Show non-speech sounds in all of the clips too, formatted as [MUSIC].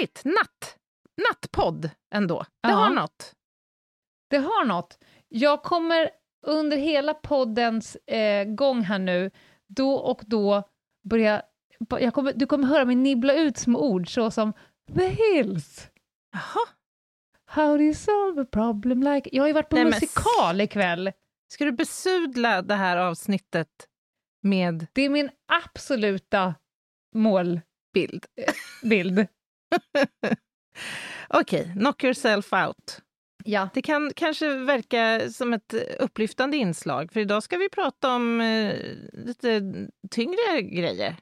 Härligt! Natt! Nattpodd ändå. Det Ja. har något. Det har något. Jag kommer under hela poddens eh, gång här nu, då och då börja... Jag kommer, du kommer höra mig nibbla ut små ord så som The Hills. Jaha. How do you solve a problem like... Jag har ju varit på Nej, men musikal ikväll. Ska du besudla det här avsnittet med Det är min absoluta målbild. [LAUGHS] bild? [LAUGHS] Okej, knock yourself out. Ja. Det kan kanske verka som ett upplyftande inslag, för idag ska vi prata om eh, lite tyngre grejer.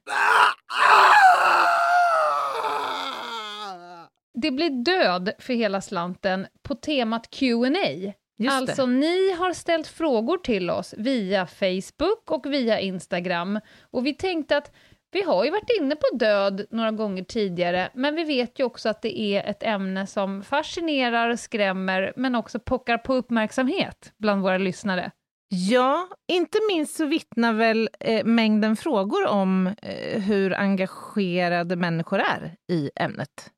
Det blir död för hela slanten på temat Q&A. Just Alltså, det. ni har ställt frågor till oss via Facebook och via Instagram. Och vi tänkte att vi har ju varit inne på död några gånger tidigare, men vi vet ju också att det är ett ämne som fascinerar, skrämmer, men också pockar på uppmärksamhet bland våra lyssnare. Ja, inte minst så vittnar väl eh, mängden frågor om eh, hur engagerade människor är i ämnet.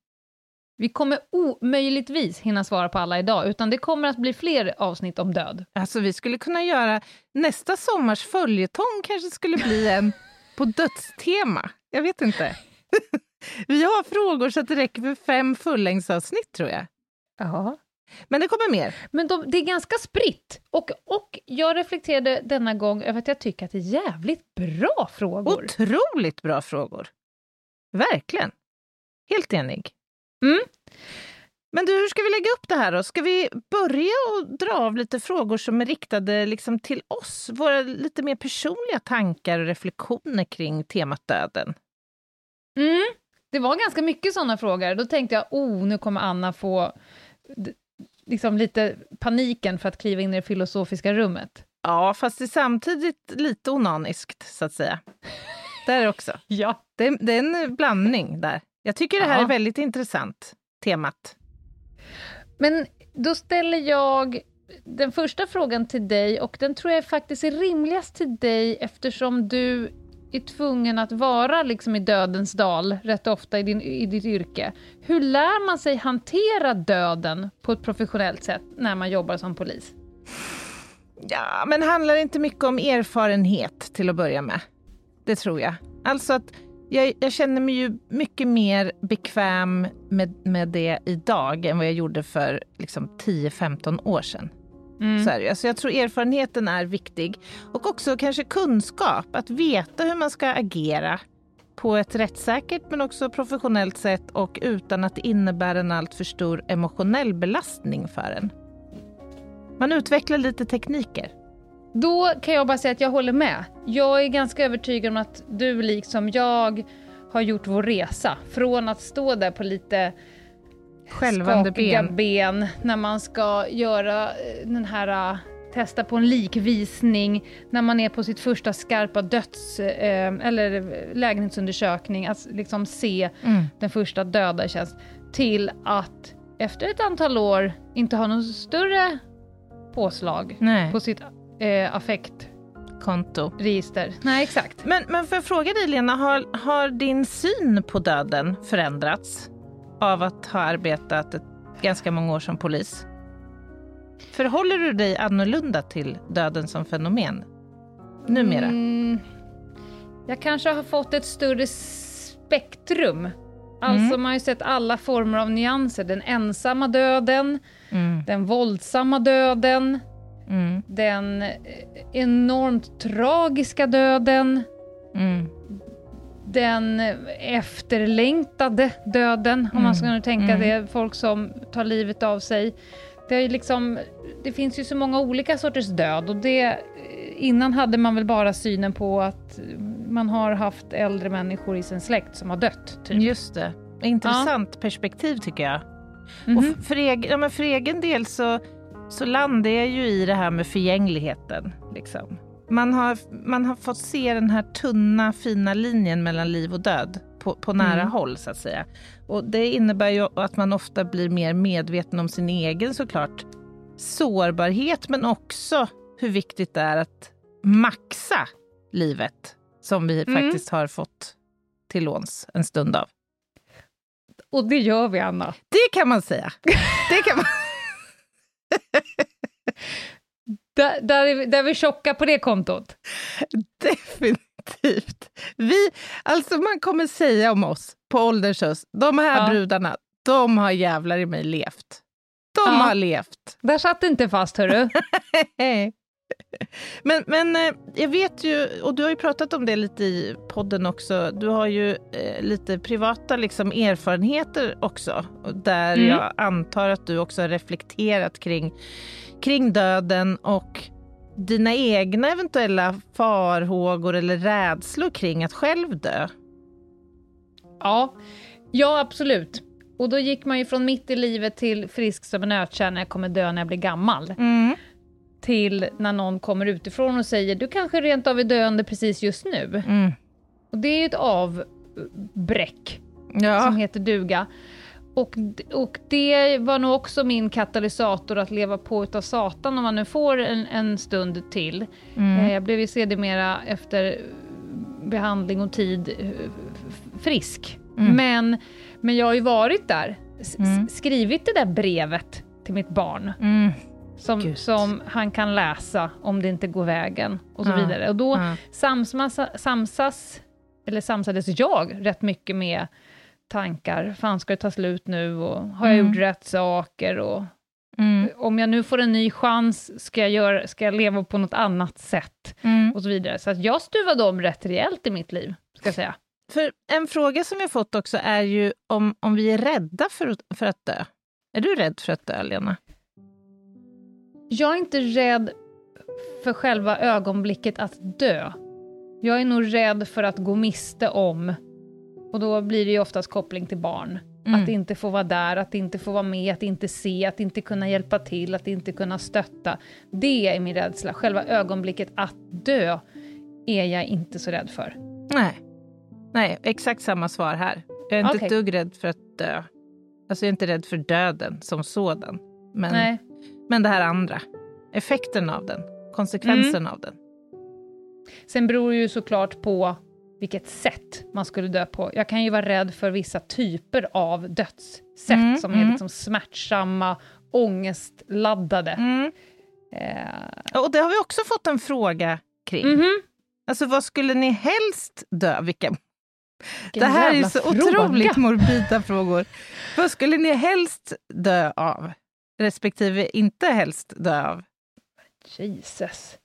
Vi kommer omöjligtvis hinna svara på alla idag, utan det kommer att bli fler avsnitt om död. Alltså vi skulle kunna göra nästa sommars följetong kanske skulle bli en på dödstema. Jag vet inte. [LAUGHS] vi har frågor så att det räcker för fem fullängdsavsnitt tror jag. Ja. Men det kommer mer. Men de, det är ganska spritt. Och, och jag reflekterade denna gång över att jag tycker att det är jävligt bra frågor. Otroligt bra frågor. Verkligen. Helt enig. Mm. Men du, hur ska vi lägga upp det här då? Ska vi börja och dra av lite frågor som är riktade liksom till oss? Våra lite mer personliga tankar och reflektioner kring temat döden. Mm. Det var ganska mycket sådana frågor. Då tänkte jag, oh, nu kommer Anna få liksom lite paniken för att kliva in i det filosofiska rummet. Ja, fast det är samtidigt lite onaniskt, så att säga. [LAUGHS] Där också. Ja. Det det är en blandning där. Jag tycker det här Ja. är väldigt intressant, temat. Men då ställer jag den första frågan till dig, och den tror jag faktiskt är rimligast till dig eftersom du är tvungen att vara liksom i dödens dal rätt ofta i, din, i ditt yrke. Hur lär man sig hantera döden på ett professionellt sätt när man jobbar som polis? Ja, men handlar det inte mycket om erfarenhet till att börja med? Det tror jag. Alltså att jag, jag känner mig ju mycket mer bekväm med, med det idag än vad jag gjorde för liksom, 10-15 år sedan. Mm. Så är det. ju. Alltså jag tror erfarenheten är viktig. Och också kanske kunskap, att veta hur man ska agera på ett rättssäkert men också professionellt sätt och utan att det innebär en alltför stor emotionell belastning för en. Man utvecklar lite tekniker. Då kan jag bara säga att jag håller med. Jag är ganska övertygad om att du liksom jag har gjort vår resa från att stå där på lite Skälvande skakiga ben. ben när man ska göra eh, den här eh, testa på en likvisning, när man är på sitt första skarpa döds eh, eller lägenhetsundersökning, att liksom se Mm. den första döda tjänst, till att efter ett antal år inte ha någon större påslag Nej, på sitt eh, affektregister. konto. Nej, exakt. Men, men får jag fråga dig Lena, har, har din syn på döden förändrats av att ha arbetat ett, ganska många år som polis? Förhåller du dig annorlunda till döden som fenomen numera? Mm, jag kanske har fått ett större spektrum. Alltså Mm. man har ju sett alla former av nyanser. Den ensamma döden, Mm, den våldsamma döden, mm, den eh, enormt tragiska döden, mm. den efterlängtade döden, om man ska nu tänka mm. det, folk som tar livet av sig. Det, är liksom, det finns ju så många olika sorters död och det, innan hade man väl bara synen på att man har haft äldre människor i sin släkt som har dött. Typ. Just det. Intressant perspektiv tycker jag. Mhm. Och f- för, egen, ja, men för egen del så, så landar jag ju i det här med förgängligheten. Liksom. Man, har, man har fått se den här tunna fina linjen mellan liv och död på, på nära Mm. håll så att säga. Och det innebär ju att man ofta blir mer medveten om sin egen såklart sårbarhet men också hur viktigt det är att maxa livet som vi Mm. faktiskt har fått till låns en stund av. Och det gör vi, Anna. Det kan man säga. Det kan man. [LAUGHS] Där, där, är vi, där är vi tjocka på det kontot. Definitivt. Vi, alltså man kommer säga om oss på ålderns höst, de här Ja. brudarna, de har jävlar i mig levt. De Ja. har levt. Där satt det inte fast, hörru. [LAUGHS] [LAUGHS] men, men eh, jag vet ju, och du har ju pratat om det lite i podden också, du har ju eh, lite privata liksom, erfarenheter också, där Mm. jag antar att du också har reflekterat kring, kring döden och dina egna eventuella farhågor eller rädslor kring att själv dö. Ja, ja absolut. Och då gick man ju från mitt i livet till frisk som en nötkärna, jag kommer dö när jag blir gammal. Mm. Till när någon kommer utifrån och säger, du kanske rent av är döende precis just nu. Mm. Och det är ett avbräck Ja. som heter duga. Och, och det var nog också min katalysator att leva på utav Satan om man nu får en, en stund till. Mm. Eh, Jag blev ju sedermera efter behandling och tid eh, frisk. Mm. Men, men jag har ju varit där, Mm. skrivit det där brevet till mitt barn Mm. Som, Gud. som han kan läsa om det inte går vägen och så Ja. vidare. Och då Ja. samsas, samsas, eller samsades jag rätt mycket med tankar. Fan, ska det ta slut nu? Och har jag Mm. gjort rätt saker? Och Mm. om jag nu får en ny chans, ska jag, göra, ska jag leva på något annat sätt? Mm. Och så vidare. Så att jag stuvade om rätt rejält i mitt liv, ska jag säga. För en fråga som jag fått också är ju om, om vi är rädda för, att- för att dö. Är du rädd för att dö, Lena? Jag är inte rädd för själva ögonblicket att dö. Jag är nog rädd för att gå miste om, och då blir det ju oftast koppling till barn. Mm. Att inte få vara där, att inte få vara med, att inte se, att inte kunna hjälpa till, att inte kunna stötta. Det är min rädsla. Själva ögonblicket att dö är jag inte så rädd för. Nej. Nej, exakt samma svar här. Jag är inte Okej. ett dugg rädd för att dö. Alltså jag är inte rädd för döden som sådan. Men, Nej. Men det här andra. Effekten av den. Konsekvensen Mm. av den. Sen beror det ju såklart på vilket sätt man skulle dö på. Jag kan ju vara rädd för vissa typer av dödssätt Mm, som mm. är liksom smärtsamma, ångestladdade. Mm. Eh, Och det har vi också fått en fråga kring. mhm. Alltså vad skulle ni helst dö? Vilka Vilken Det här är så fråga. otroligt morbida frågor. Vad skulle ni helst dö av? Respektive inte helst dö av? Jesus.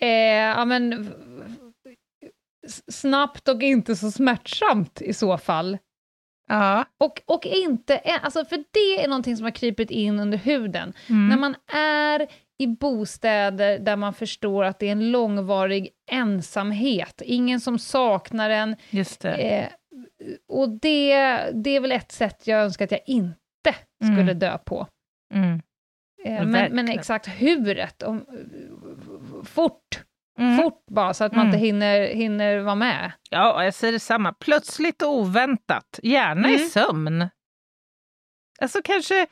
Eh, ja, men, snabbt och inte så smärtsamt i så fall. Ja. Och, och inte, alltså för det är någonting som har krypit in under huden. Mm. När man är i bostäder där man förstår att det är en långvarig ensamhet, ingen som saknar en. Just det. Eh, och det, det är väl ett sätt jag önskar att jag inte skulle Mm. dö på. Mm. Eh, men, men exakt huret, om, fort, Mm. fort bara så att man Mm. inte hinner, hinner vara med. Ja, jag säger detsamma. Plötsligt och oväntat. Gärna i Mm. sömn. Alltså kanske,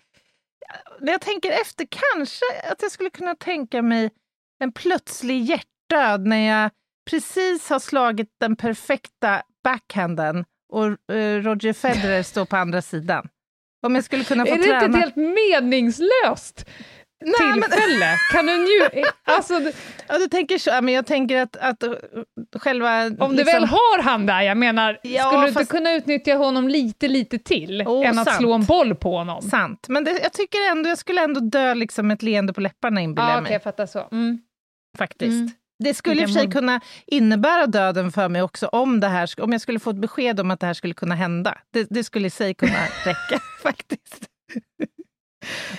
när jag tänker efter, kanske att jag skulle kunna tänka mig en plötslig hjärtdöd när jag precis har slagit den perfekta backhanden och eh, Roger Federer står på andra sidan. Om jag skulle kunna få är det träna... inte ett helt meningslöst Nej, men- tillfälle? Kan du nju- [LAUGHS] alltså, Ja, du tänker så. Men jag tänker att, att själva... om du liksom- väl har han där, jag menar, Ja, skulle du fast- inte kunna utnyttja honom lite, lite till Oh, än att sant. slå en boll på honom? Sant. Men det, jag tycker ändå, jag skulle ändå dö liksom med ett leende på läpparna inbillar Ja, jag okej, mig. jag fattar så. Mm. faktiskt. Mm. Det skulle i och för sig kunna innebära döden för mig också om, det här, om jag skulle få ett besked om att det här skulle kunna hända. Det, det skulle i sig kunna [LAUGHS] räcka faktiskt.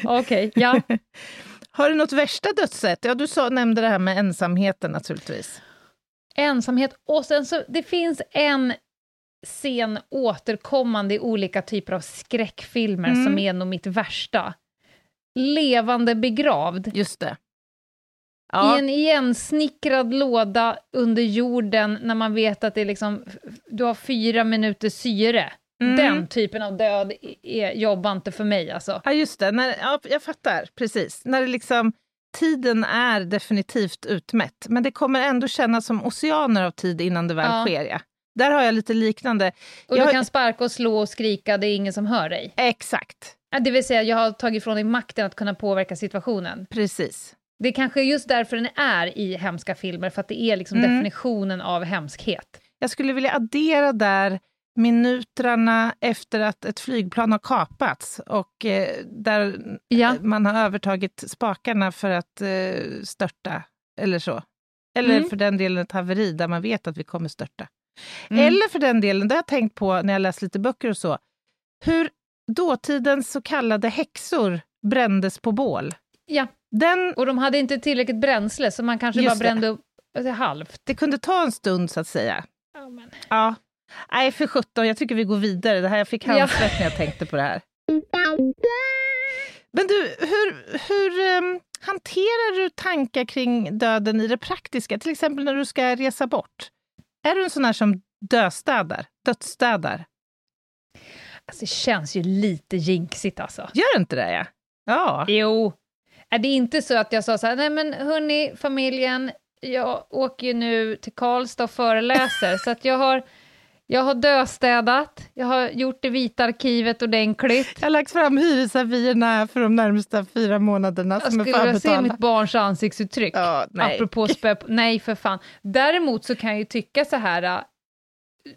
Okej, ja. [LAUGHS] Har du något värsta dödssätt? Ja, du sa, nämnde det här med ensamheten naturligtvis. ensamhet. Och sen så, det finns en scen återkommande i olika typer av skräckfilmer Mm. som är nog mitt värsta. Levande begravd. Just det. I Ja, en igensnickrad låda under jorden när man vet att det är liksom, du har fyra minuter syre. Mm. Den typen av död är, jobbar inte för mig alltså. ja just det. När, ja, jag fattar, precis. När det liksom, tiden är definitivt utmätt, men det kommer ändå kännas som oceaner av tid innan det väl Ja. sker. Ja. Där har jag lite liknande. Och Jag- du kan sparka och slå och skrika, det är ingen som hör dig. Exakt, Ja, Det vill säga, jag har tagit ifrån dig makten att kunna påverka situationen. precis. Det är kanske just därför den är i hemska filmer, för att det är liksom Mm. definitionen av hemskhet. Jag skulle vilja addera där minuterna efter att ett flygplan har kapats och eh, där Ja. man har övertagit spakarna för att eh, störta, eller så. Eller Mm. för den delen ett haveri där man vet att vi kommer störta. Mm. Eller för den delen, det har jag tänkt på när jag läst lite böcker och så, hur dåtidens så kallade häxor brändes på bål. Ja, Den, och de hade inte tillräckligt bränsle, så man kanske Just bara det. brände upp alltså, halvt. det kunde ta en stund så att säga. Ja, men. Ja. Nej, för sjutton, jag tycker vi går vidare. Det här, jag fick Ja. handsvett när jag tänkte på det här. Men du, hur, hur ehm, hanterar du tankar kring döden i det praktiska? Till exempel när du ska resa bort. Är du en sån här som döstädar, dödsstädar? Alltså, det känns ju lite jinxigt alltså. Gör inte det? Ja. ja. Jo. Är det inte så att jag sa så här, nej men hörni, familjen, jag åker ju nu till Karlstad och föreläser, [LAUGHS] så att jag har, jag har döstädat, jag har gjort det vita arkivet ordentligt. Jag har lagt fram hyresavierna för de närmsta fyra månaderna Jag som är skulle vilja se mitt barns ansiktsuttryck. Ja, nej. Apropå spö nej för fan. Däremot så kan jag ju tycka så här, äh,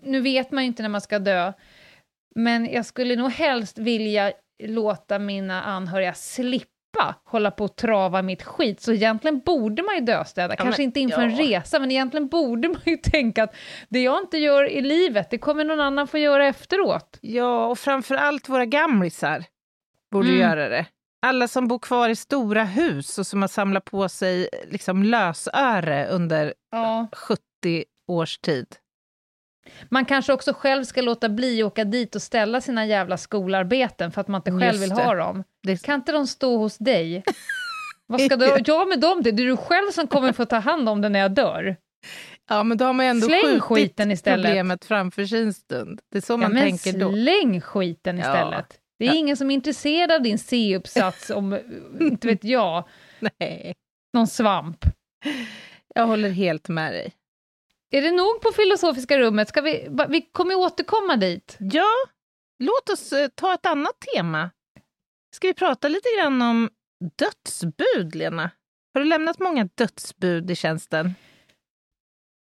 nu vet man ju inte när man ska dö, men jag skulle nog helst vilja låta mina anhöriga slippa hålla på och trava mitt skit, så egentligen borde man ju döstäda, kanske men- inte inför en ja. resa, men egentligen borde man ju [LAUGHS] tänka att det jag inte gör i livet, det kommer någon annan få göra efteråt. Ja, och framför allt våra gamlisar borde Mm. göra det. Alla som bor kvar i stora hus och som har samlat på sig liksom lösöre under Ja. 70 års tid. Man kanske också själv ska låta bli att åka dit och ställa sina jävla skolarbeten för att man inte själv vill ha dem. Det, Kan inte de stå hos dig? [LAUGHS] Vad ska du göra med dem? Det är du själv som kommer få ta hand om det när jag dör. ja, men då har man ändå Släng skjutit skiten istället. problemet framför sin stund. Det är så Ja, man tänker då. släng skiten Ja. istället. Det är Ja. ingen som är intresserad av din C-uppsats om, [LAUGHS] inte vet jag, Nej, någon svamp. jag håller helt med dig. Är det nog på filosofiska rummet? Ska vi, vi kommer återkomma dit. Ja, låt oss eh, ta ett annat tema. Ska vi prata lite grann om dödsbud, Lena? Har du lämnat många dödsbud i tjänsten?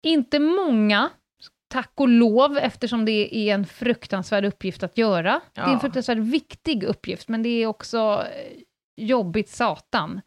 Inte många, tack och lov, eftersom det är en fruktansvärd uppgift att göra. Det är en Ja. fruktansvärt viktig uppgift, men det är också eh, jobbigt satan.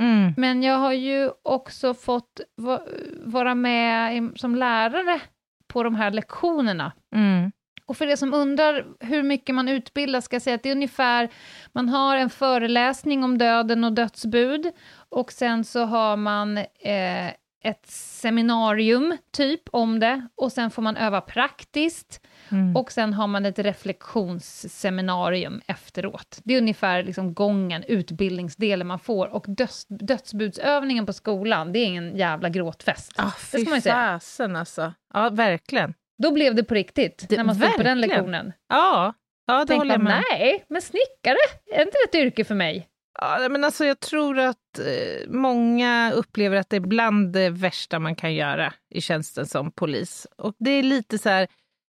Mm. Men jag har ju också fått va- vara med som lärare på de här lektionerna. Mm. Och för er som undrar hur mycket man utbildas, ska jag säga att det är ungefär, man har en föreläsning om döden och dödsbud, och sen så har man eh, ett seminarium, typ, om det, och sen får man öva praktiskt, Mm. och sen har man ett reflektionsseminarium efteråt. Det är ungefär liksom gången, utbildningsdelen man får, och döds, dödsbudsövningen på skolan, det är ingen jävla gråtfest. Ah, det fy ska man ju säga. fasen alltså. Ja, verkligen. Då blev det på riktigt, Det- när man stod på den lektionen. Ja, ja det tänkte håller jag med. nej, men snickare, är inte det ett yrke för mig? Ja, men alltså, jag tror att eh, många upplever att det är bland det värsta man kan göra i tjänsten som polis. Och det är lite så här,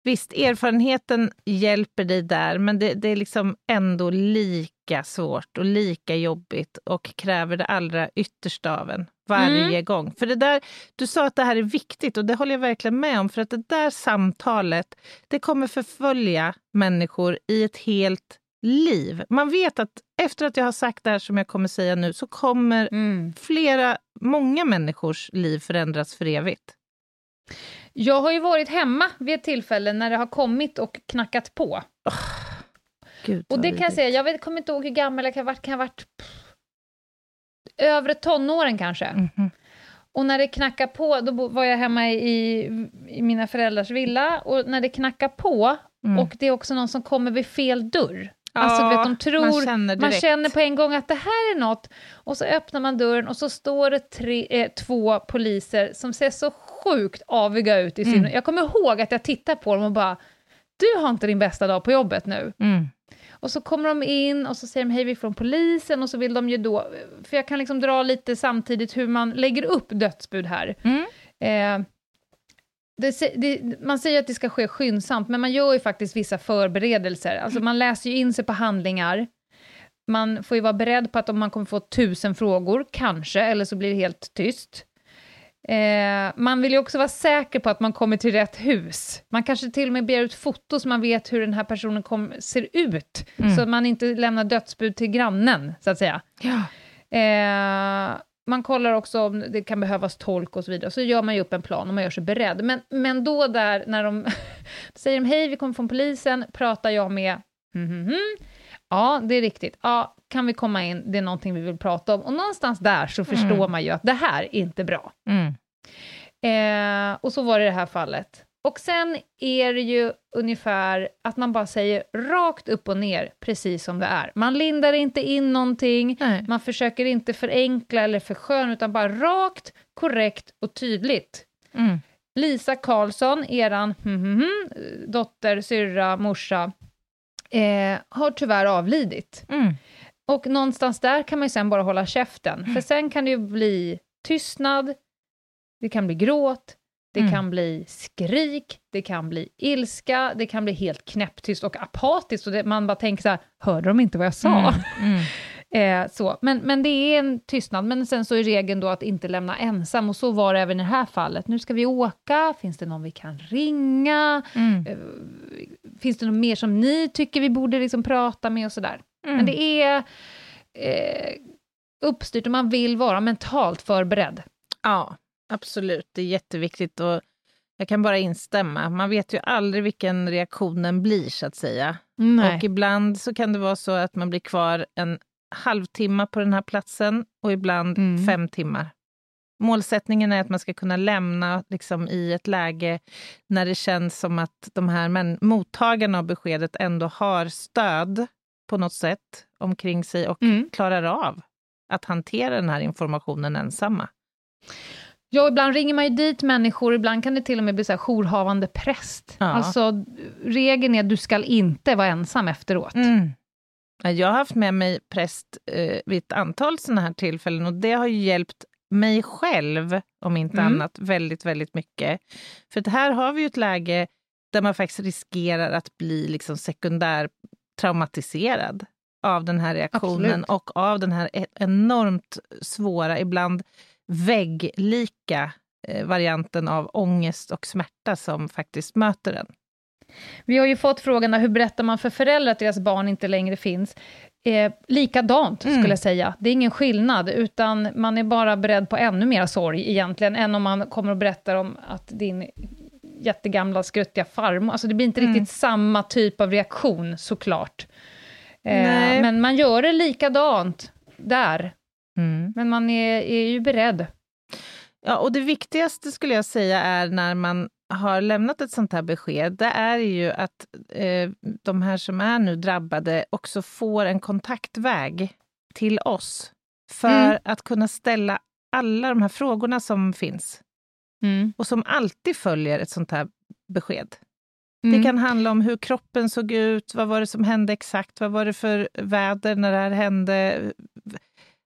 visst erfarenheten hjälper dig där, men det, det är liksom ändå lika svårt och lika jobbigt och kräver det allra yttersta av en varje Mm. gång. För det där, du sa att det här är viktigt och det håller jag verkligen med om, för att det där samtalet, det kommer förfölja människor i ett helt liv. Man vet att efter att jag har sagt det här som jag kommer säga nu så kommer flera, många människors liv förändras för evigt. Jag har ju varit hemma vid ett tillfälle när det har kommit och knackat på. Gud, Och det kan jag säga, jag vet, kommer inte ihåg hur gammal jag kan ha varit, kan ha varit pff, övre tonåren kanske. Mhm. och när det knackar på, då var jag hemma i, i mina föräldrars villa, och när det knackar på, mm. och det är också någon som kommer vid fel dörr, Ja, alltså, vet, de tror, man, känner man känner på en gång att det här är något, och så öppnar man dörren och så står det tre, eh, två poliser som ser så sjukt aviga ut i sin... Mm. Jag kommer ihåg att jag tittade på dem och bara, du har inte din bästa dag på jobbet nu. Mm. Och så kommer de in och så säger de hej, vi är från polisen, och så vill de ju då, för jag kan liksom dra lite samtidigt hur man lägger upp dödsbud här. Mm. Eh, det, det, man säger att det ska ske skyndsamt, men man gör ju faktiskt vissa förberedelser. Alltså man läser ju in sig på handlingar, man får ju vara beredd på att om man kommer få tusen frågor, kanske, eller så blir det helt tyst. Eh, man vill ju också vara säker på att man kommer till rätt hus. Man kanske till och med begär ut foto så man vet hur den här personen kom, ser ut, mm. så att man inte lämnar dödsbud till grannen, så att säga. Ja. Eh, man kollar också om det kan behövas tolk och så vidare, så gör man ju upp en plan och man gör sig beredd. Men, men då där, när de [LAUGHS] säger de hej, vi kommer från polisen, pratar jag med mm, mm, mm. Ja, det är riktigt. Ja, kan vi komma in? Det är någonting vi vill prata om. Och någonstans där så förstår mm. man ju att det här är inte bra. Mm. Eh, och så var det i det här fallet. Och sen är det ju ungefär att man bara säger rakt upp och ner, precis som det är. Man lindar inte in någonting, Nej. man försöker inte förenkla eller försköna, utan bara rakt, korrekt och tydligt. Mm. Lisa Karlsson, eran mm, mm, mm, dotter, syrra, morsa, eh, har tyvärr avlidit. Mm. Och någonstans där kan man ju sen bara hålla käften, för sen kan det ju bli tystnad, det kan bli gråt, det mm. kan bli skrik, det kan bli ilska, det kan bli helt knäpptyst och apatiskt, och det, man bara tänker så här, hörde de inte vad jag sa? Mm. Mm. [LAUGHS] eh, så. Men, men det är en tystnad, men sen så är regeln då att inte lämna ensam, och så var det även i det här fallet. Nu ska vi åka, finns det någon vi kan ringa? Mm. Eh, finns det något mer som ni tycker vi borde liksom prata med och sådär? Men mm. det är eh, uppstyrt och man vill vara mentalt förberedd. Ja, Absolut, det är jätteviktigt och jag kan bara instämma. Man vet ju aldrig vilken reaktionen blir, så att säga. Nej. Och ibland så kan det vara så att man blir kvar en halvtimme på den här platsen och ibland mm. fem timmar. Målsättningen är att man ska kunna lämna liksom, i ett läge när det känns som att de här men, mottagarna av beskedet ändå har stöd på något sätt omkring sig och mm. klarar av att hantera den här informationen ensamma. Ja, ibland ringer man ju dit människor, ibland kan det till och med bli så här jourhavande präst. Ja. Alltså, regeln är att du ska inte vara ensam efteråt. Mm. Jag har haft med mig präst eh, vid ett antal sådana här tillfällen och det har ju hjälpt mig själv, om inte mm. annat, väldigt, väldigt mycket. För att här har vi ju ett läge där man faktiskt riskerar att bli liksom sekundär traumatiserad av den här reaktionen Absolut. och av den här e-, enormt svåra, ibland vägglika eh, varianten av ångest och smärta som faktiskt möter en. Vi har ju fått frågan hur berättar man för föräldrar att deras barn inte längre finns? Eh, likadant, mm. skulle jag säga. Det är ingen skillnad, utan man är bara beredd på ännu mer sorg egentligen, än om man kommer och berättar om att din jättegamla skruttiga farmor... Alltså det blir inte mm. riktigt samma typ av reaktion, såklart. Eh, men man gör det likadant där. Mm. Men man är, är ju beredd. Ja, och det viktigaste skulle jag säga är när man har lämnat ett sånt här besked, det är ju att eh, de här som är nu drabbade också får en kontaktväg till oss för mm. att kunna ställa alla de här frågorna som finns mm. och som alltid följer ett sånt här besked. Mm. Det kan handla om hur kroppen såg ut, vad var det som hände exakt, vad var det för väder när det här hände?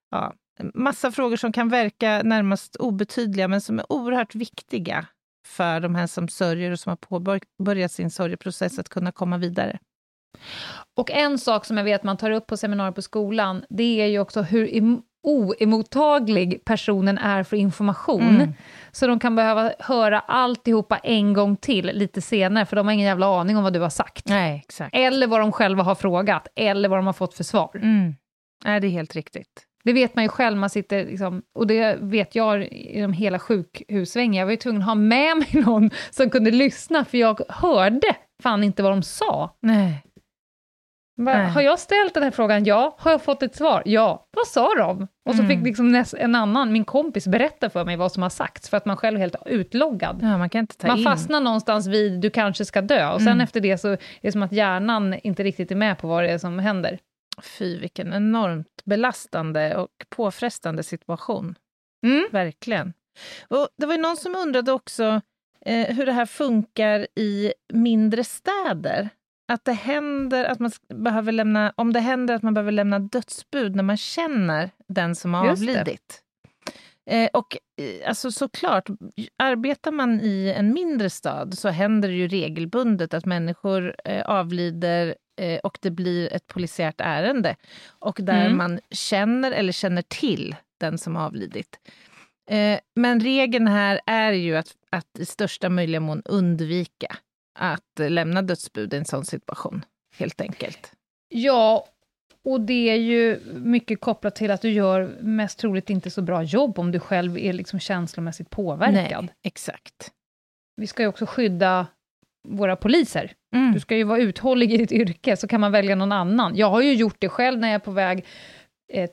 Ja, massa frågor som kan verka närmast obetydliga, men som är oerhört viktiga för de här som sörjer och som har påbörjat sin sorgeprocess att kunna komma vidare. Och en sak som jag vet man tar upp på seminarier på skolan, det är ju också hur oemottaglig personen är för information. Mm. Så de kan behöva höra alltihopa en gång till lite senare, för de har ingen jävla aning om vad du har sagt. Nej, exakt. Eller vad de själva har frågat, eller vad de har fått för svar. Mm. Nej, det är helt riktigt. Det vet man ju själv, man sitter liksom, och det vet jag genom hela sjukhusvängen. Jag var ju tvungen att ha med mig [LAUGHS] någon som kunde lyssna, för jag hörde fan inte vad de sa. Nej. Bara, har jag ställt den här frågan? Ja. Har jag fått ett svar? Ja. Vad sa de? Och så Mm. fick liksom en annan, min kompis, berätta för mig vad som har sagts, för att man själv är helt utloggad. Ja, man kan inte ta Man in. fastnar någonstans vid du kanske ska dö, och sen Mm. efter det så är det som att hjärnan inte riktigt är med på vad det är som händer. Fy, vilken enormt belastande och påfrestande situation. Mm. Verkligen. Och det var ju någon som undrade också eh, hur det här funkar i mindre städer. Att det händer att man behöver lämna, om det händer att man behöver lämna dödsbud när man känner den som har Just avlidit. Eh, och alltså såklart, arbetar man i en mindre stad så händer det ju regelbundet att människor eh, avlider eh, och det blir ett polisiärt ärende. Och där Mm. man känner eller känner till den som avlidit. Eh, men regeln här är ju att, att i största möjliga mån undvika att eh, lämna dödsbud i en sån situation, helt enkelt. Ja, och det är ju mycket kopplat till att du gör mest troligt inte så bra jobb om du själv är liksom känslomässigt påverkad. Nej, exakt. Vi ska ju också skydda våra poliser. Mm. Du ska ju vara uthållig i ditt yrke, så kan man välja någon annan. Jag har ju gjort det själv när jag är på väg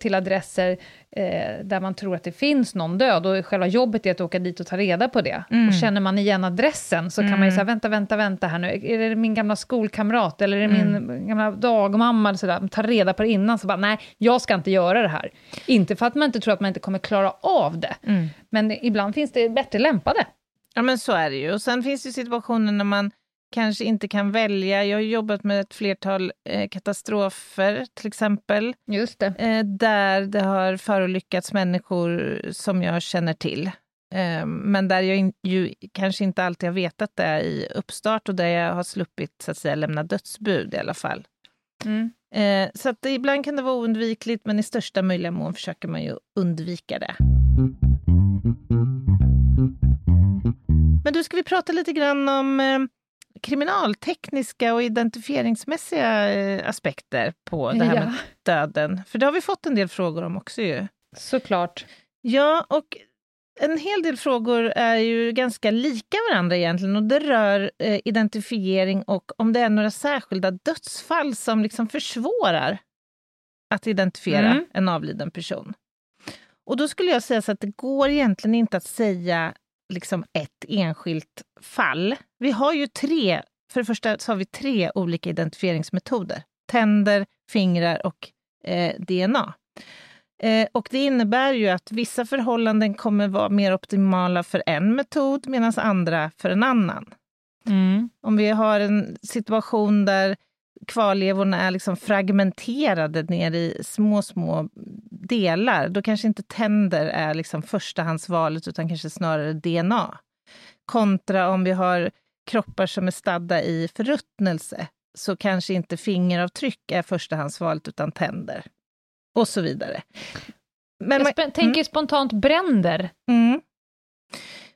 till adresser eh, där man tror att det finns någon död, och själva jobbet är att åka dit och ta reda på det. Mm. Och känner man igen adressen så kan man ju Mm. säga, vänta, vänta, vänta här nu, är det min gamla skolkamrat, eller är det Mm. min gamla dagmamma, eller sådär, ta reda på det innan, så bara, nej, jag ska inte göra det här. Inte för att man inte tror att man inte kommer klara av det, Mm. men ibland finns det bättre lämpade. Ja, men så är det ju. Och sen finns det situationer när man kanske inte kan välja. Jag har jobbat med ett flertal eh, katastrofer, till exempel, Just det. eh, där det har förolyckats människor som jag känner till. Eh, men där jag in, ju kanske inte alltid har vetat det i uppstart och där jag har sluppit så att säga, lämna dödsbud i alla fall. Mm. Eh, så att ibland kan det vara oundvikligt, men i största möjliga mån försöker man ju undvika det. Men du, ska vi prata lite grann om eh, kriminaltekniska och identifieringsmässiga eh, aspekter på det här Ja. med döden? För det har vi fått en del frågor om också ju. Såklart. Ja, och en hel del frågor är ju ganska lika varandra egentligen och det rör eh, identifiering och om det är några särskilda dödsfall som liksom försvårar att identifiera Mm. en avliden person. Och då skulle jag säga så att det går egentligen inte att säga liksom ett enskilt fall. Vi har ju tre, för det första så har vi tre olika identifieringsmetoder. Tänder, fingrar och eh, DNA. Eh, och det innebär ju att vissa förhållanden kommer vara mer optimala för en metod medan andra för en annan. Mm. Om vi har en situation där kvarlevorna är liksom fragmenterade ner i små, små delar, då kanske inte tänder är liksom förstahandsvalet utan kanske snarare DNA. Kontra om vi har kroppar som är stadda i förruttnelse, så kanske inte fingeravtryck är förstahandsvalet utan tänder. Och så vidare. Men Jag sp- tänker spontant bränder. Mm.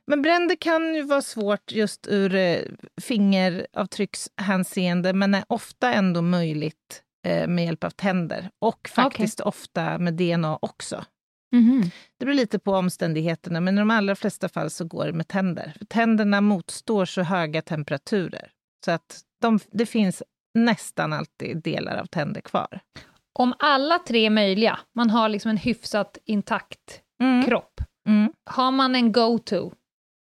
Men bränder kan ju vara svårt just ur eh, fingeravtryckshänseende, men är ofta ändå möjligt eh, med hjälp av tänder. Och faktiskt ofta med DNA också. Det beror lite på omständigheterna, men i de allra flesta fall så går det med tänder. För tänderna motstår så höga temperaturer, så att de, det finns nästan alltid delar av tänder kvar. Om alla tre är möjliga, man har liksom en hyfsat intakt Mm. kropp, Mm. har man en go-to?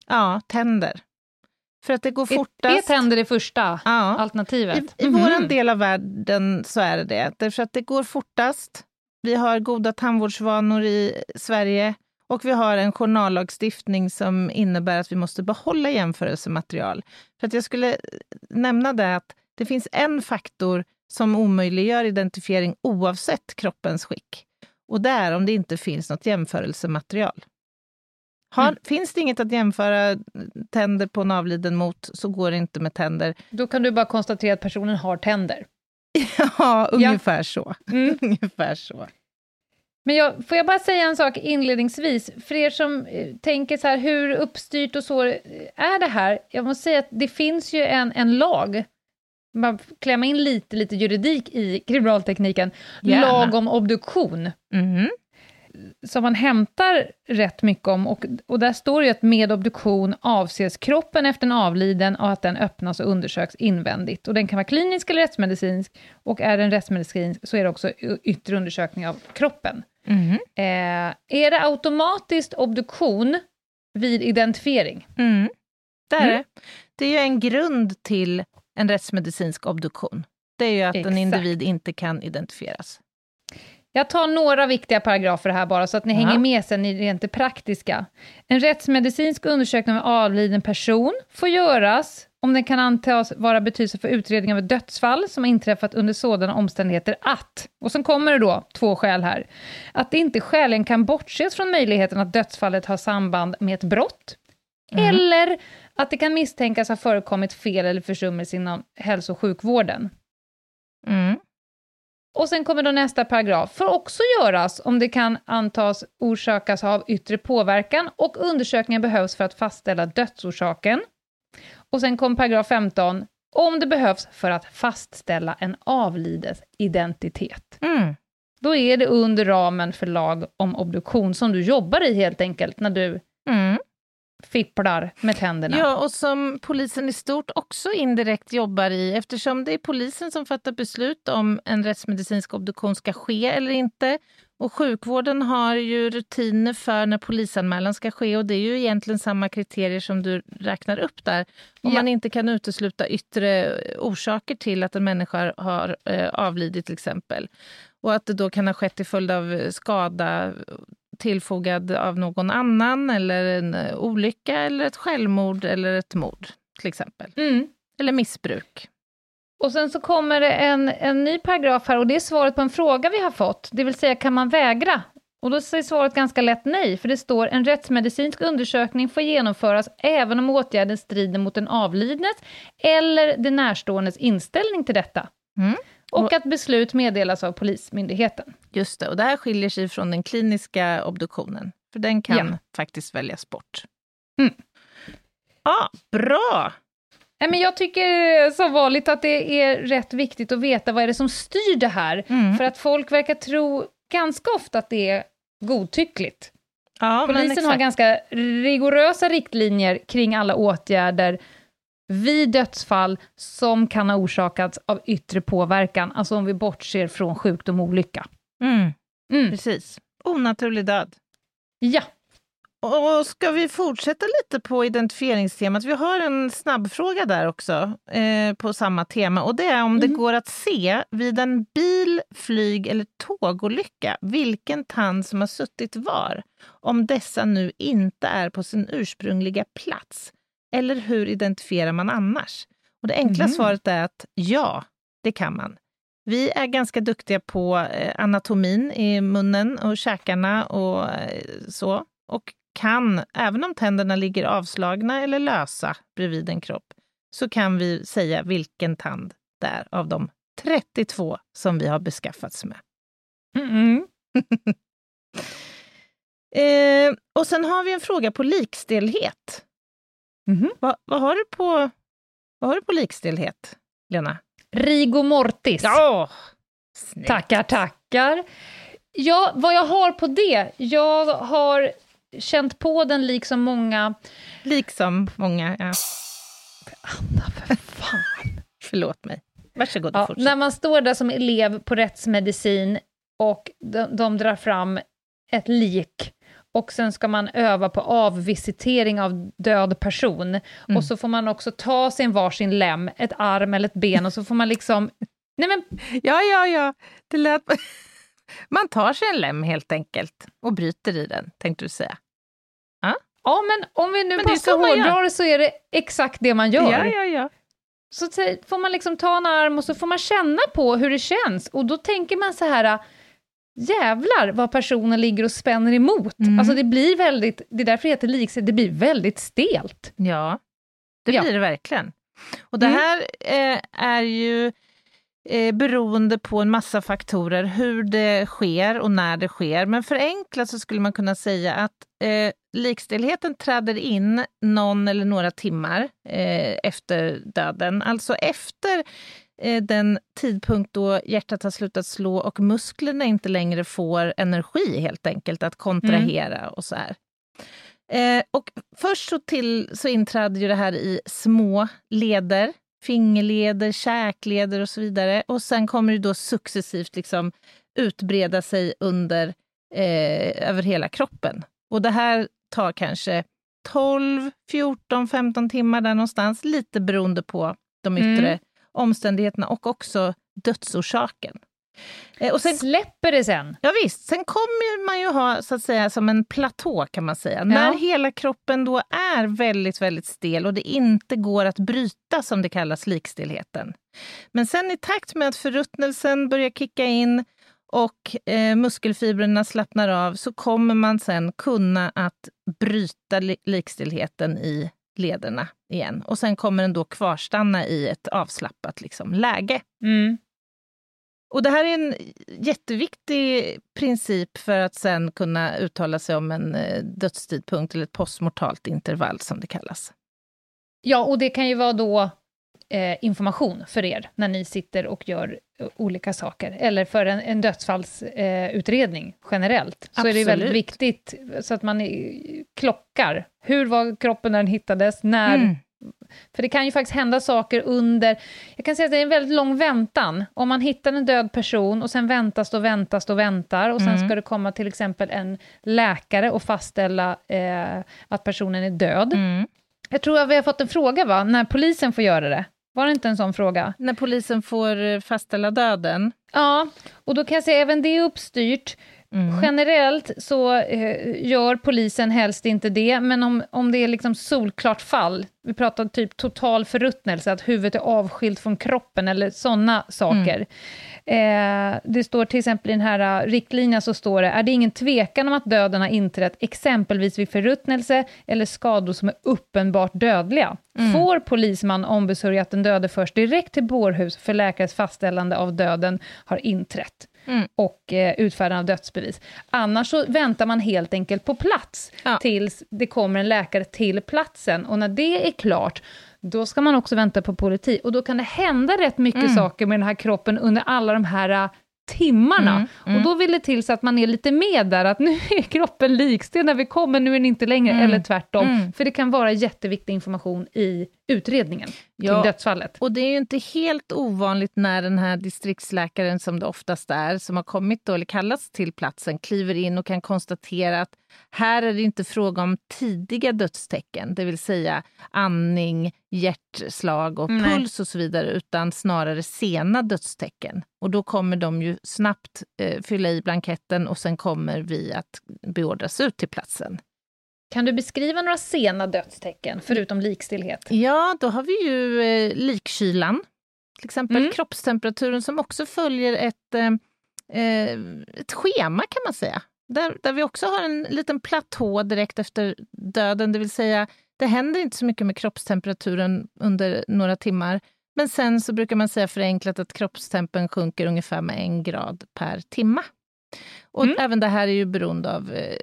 Ja, tänder. För att det går fortast. är tänder det första Ja. alternativet? I, i Mhm. vår del av världen så är det det, därför att det går fortast. Vi har goda tandvårdsvanor i Sverige och vi har en journallagstiftning som innebär att vi måste behålla jämförelsematerial. För att jag skulle nämna det att det finns en faktor som omöjliggör identifiering oavsett kroppens skick. Och det är om det inte finns något jämförelsematerial. Har, Mm. Finns det inget att jämföra tänder på en avliden mot så går det inte med tänder. Då kan du bara konstatera att personen har tänder. [LAUGHS] Ja, ungefär så. Mm. [LAUGHS] ungefär så. Men jag, får jag bara säga en sak inledningsvis, för er som eh, tänker så här, hur uppstyrt och så eh, är det här? Jag måste säga att det finns ju en, en lag, bara klämma in lite, lite juridik i kriminaltekniken, Gärna. lag om obduktion. Mhm. Som man hämtar rätt mycket om, och, och där står det att med obduktion avses kroppen efter en avliden och att den öppnas och undersöks invändigt. Och den kan vara klinisk eller rättsmedicinsk, och är den rättsmedicinsk så är det också yttre undersökning av kroppen. Mm. Eh, är det automatiskt obduktion vid identifiering? Mm. Det är Mm. det. Det är ju en grund till en rättsmedicinsk obduktion. Det är ju att en Exakt. individ inte kan identifieras. Jag tar några viktiga paragrafer här bara, så att ni Ja. hänger med sen i det rent det praktiska. En rättsmedicinsk undersökning av en avliden person får göras om den kan antas vara betydelse för utredning av ett dödsfall som har inträffat under sådana omständigheter att, och sen kommer det då två skäl här, att det inte skäligen kan bortses från möjligheten att dödsfallet har samband med ett brott, eller att det kan misstänkas ha förekommit fel eller försummelse inom hälso och sjukvården. Mm. Och sen kommer då nästa paragraf. Får också göras om det kan antas orsakas av yttre påverkan och undersökningar behövs för att fastställa dödsorsaken. Och sen kommer paragraf 15. Om det behövs för att fastställa en avlides identitet. Mm. Då är det under ramen för lag om obduktion som du jobbar i helt enkelt, när du. Fipplar med tänderna. Ja, och som polisen i stort också indirekt jobbar i eftersom det är polisen som fattar beslut om en rättsmedicinsk obduktion ska ske eller inte. Och sjukvården har ju rutiner för när polisanmälan ska ske och det är ju egentligen samma kriterier som du räknar upp där. Om Ja. man inte kan utesluta yttre orsaker till att en människa har eh, avlidit till exempel. Och att det då kan ha skett till följd av skada tillfogad av någon annan eller en eh, olycka eller ett självmord eller ett mord till exempel. Mm. Eller missbruk. Och sen så kommer det en, en ny paragraf här och det är svaret på en fråga vi har fått, det vill säga kan man vägra? Och då är svaret ganska lätt nej, för det står en rättsmedicinsk undersökning får genomföras även om åtgärden strider mot den avlidnes eller det närståendes inställning till detta. Mm. Och att beslut meddelas av Polismyndigheten. Just det, och det här skiljer sig från den kliniska obduktionen. För den kan Ja. faktiskt väljas bort. Mm. Ja, bra! Men jag tycker som vanligt att det är rätt viktigt att veta vad är det som styr det här. Mm. För att folk verkar tro ganska ofta att det är godtyckligt. Ja, Polisen har ganska rigorösa riktlinjer kring alla åtgärder vid dödsfall som kan ha orsakats av yttre påverkan, alltså om vi bortser från sjukdom och olycka. Mm, Mm. precis. Onaturlig död. Ja, Och ska vi fortsätta lite på identifieringstemat? Vi har en snabbfråga där också eh, på samma tema och det är om det Mhm. går att se vid en bil, flyg eller tågolycka vilken tand som har suttit var om dessa nu inte är på sin ursprungliga plats. Eller hur identifierar man annars? Och det enkla Mhm. svaret är att ja, det kan man. Vi är ganska duktiga på eh, anatomin i munnen och käkarna och eh, så. Och kan, även om tänderna ligger avslagna eller lösa bredvid en kropp, så kan vi säga vilken tand det är av de 32 som vi har beskaffats med. Mm-mm. [LAUGHS] Eh, och sen har vi en fråga på likstelhet. Mhm. Va, vad, har du på, vad har du på likstelhet, Lena? Rigor mortis. Ja! Snyggt. Tackar, tackar. Ja, vad jag har på det? Jag har känt på den liksom många... Liksom många. Ja. Anna, för fan. [LAUGHS] Förlåt mig. Varsågod, Ja, fortsätt. när man står där som elev på rättsmedicin och de, de drar fram ett lik och sen ska man öva på avvisitering av död person. Mm. Och så får man också ta sin varsin lem, ett arm eller ett ben och så får man liksom... [LAUGHS] Nej men, Ja, ja, ja. Det lät... [LAUGHS] Man tar sig en lem helt enkelt och bryter i den, tänkte du säga. ja men om vi nu Men bara så ska hårdra det så är det exakt det man gör. Ja, ja, ja. Så får man liksom ta en arm och så får man känna på hur det känns. Och då tänker man så här, jävlar vad personen ligger och spänner emot. Mm. Alltså det blir väldigt, det är därför det heter likset, det blir väldigt stelt. Ja, det Ja. blir det verkligen. Och det Mm. här eh, är ju eh, beroende på en massa faktorer, hur det sker och när det sker. Men förenklat så skulle man kunna säga att eh, likstelheten träder in någon eller några timmar eh, efter döden. Alltså efter den tidpunkt då hjärtat har slutat slå och musklerna inte längre får energi helt enkelt att kontrahera mm. och så här. Eh, och först så, till, så inträder ju det här i små leder, fingerleder, käkleder och så vidare. Och sen kommer det då successivt liksom utbreda sig under, eh, över hela kroppen. Och det här tar kanske 12, 14, 15 timmar där någonstans, lite beroende på de yttre mm. Omständigheterna och också dödsorsaken. Eh, och sen, Släpper det sen? Ja, visst. Sen kommer man ju ha så att säga som en platå kan man säga. Ja. När hela kroppen då är väldigt, väldigt stel och det inte går att bryta som det kallas likstelheten. Men sen i takt med att förruttnelsen börjar kicka in och eh, muskelfibrerna slappnar av så kommer man sen kunna att bryta li likstelheten i lederna igen. Och sen kommer den då kvarstanna i ett avslappat liksom, läge. Mm. Och det här är en jätteviktig princip för att sen kunna uttala sig om en eh, dödstidpunkt eller ett postmortalt intervall som det kallas. Ja, och det kan ju vara då eh, information för er när ni sitter och gör eh, olika saker, eller för en, en dödsfallsutredning eh, generellt. Så är det väldigt viktigt så att man klockar. Hur var kroppen när den hittades? När mm. För det kan ju faktiskt hända saker under... Jag kan säga att det är en väldigt lång väntan. Om man hittar en död person och sen väntas och väntas och väntar och sen mm. ska det komma till exempel en läkare och fastställa eh, att personen är död. Mm. Jag tror att vi har fått en fråga, va? När polisen får göra det. Var det inte en sån fråga? När polisen får eh, fastställa döden? Ja, och då kan jag säga även det är uppstyrt. Mm. Generellt så eh, gör polisen helst inte det, men om, om det är liksom solklart fall, vi pratar typ total förruttnelse, att huvudet är avskilt från kroppen eller sådana saker. Eh, det står till exempel i den här uh, riktlinjen så står det, är det ingen tvekan om att döden har inträtt exempelvis vid förruttnelse eller skador som är uppenbart dödliga, mm. får polisman ombesörja att den döde förs direkt till bårhus för läkares fastställande av döden har inträtt mm. och eh, utfärdande av dödsbevis. Annars så väntar man helt enkelt på plats ja. tills det kommer en läkare till platsen. Och när det är klart, då ska man också vänta på politi. Och då kan det hända rätt mycket mm. saker med den här kroppen under alla de här eh, timmarna. Mm, mm. Och då vill det till så att man är lite med där, att [LAUGHS] nu är kroppen likstel när vi kommer, nu är den inte längre, mm. eller tvärtom. Mm. För det kan vara jätteviktig information i utredningen ja, kring dödsfallet. Och det är ju inte helt ovanligt när den här distriktsläkaren, som det oftast är, som har kommit då, eller kallats till platsen, kliver in och kan konstatera att här är det inte fråga om tidiga dödstecken, det vill säga andning, hjärtslag och Nej. puls och så vidare, utan snarare sena dödstecken. Och då kommer de ju snabbt eh, fylla i blanketten och sen kommer vi att beordras ut till platsen. Kan du beskriva några sena dödstecken, förutom likstillhet? Ja, då har vi ju eh, likkylan, till exempel mm. kroppstemperaturen som också följer ett, eh, eh, ett schema kan man säga. Där, där vi också har en liten platå direkt efter döden, det vill säga det händer inte så mycket med kroppstemperaturen under några timmar. Men sen så brukar man säga förenklat att kroppstempen sjunker ungefär med en grad per timma. Och mm. även det här är ju beroende av eh,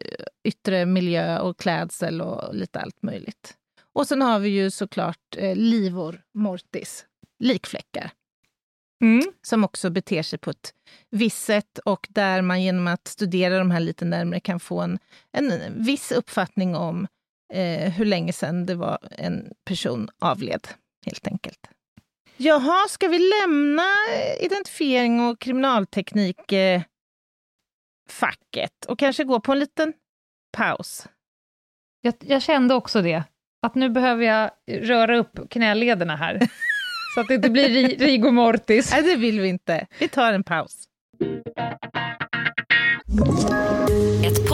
yttre miljö och klädsel och lite allt möjligt. Och sen har vi ju såklart eh, livor mortis, likfläckar. Mm. Som också beter sig på ett visst sätt och där man genom att studera de här lite närmare kan få en, en viss uppfattning om eh, hur länge sedan det var en person avled, helt enkelt. Jaha, ska vi lämna identifiering och kriminalteknik eh, facket och kanske gå på en liten paus. Jag, jag, kände också det, att nu behöver jag röra upp knälederna här, [LAUGHS] så att det inte blir rigor mortis. Nej, det vill vi inte. Vi tar en paus. Ett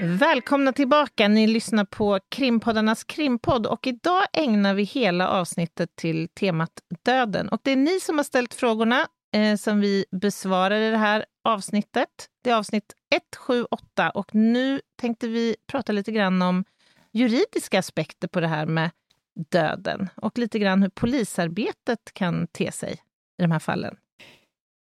Välkomna tillbaka. Ni lyssnar på Krimpoddarnas krimpodd och idag ägnar vi hela avsnittet till temat döden. Och det är ni som har ställt frågorna eh, som vi besvarar i det här avsnittet. Det är avsnitt 178 och nu tänkte vi prata lite grann om juridiska aspekter på det här med döden och lite grann hur polisarbetet kan te sig i de här fallen.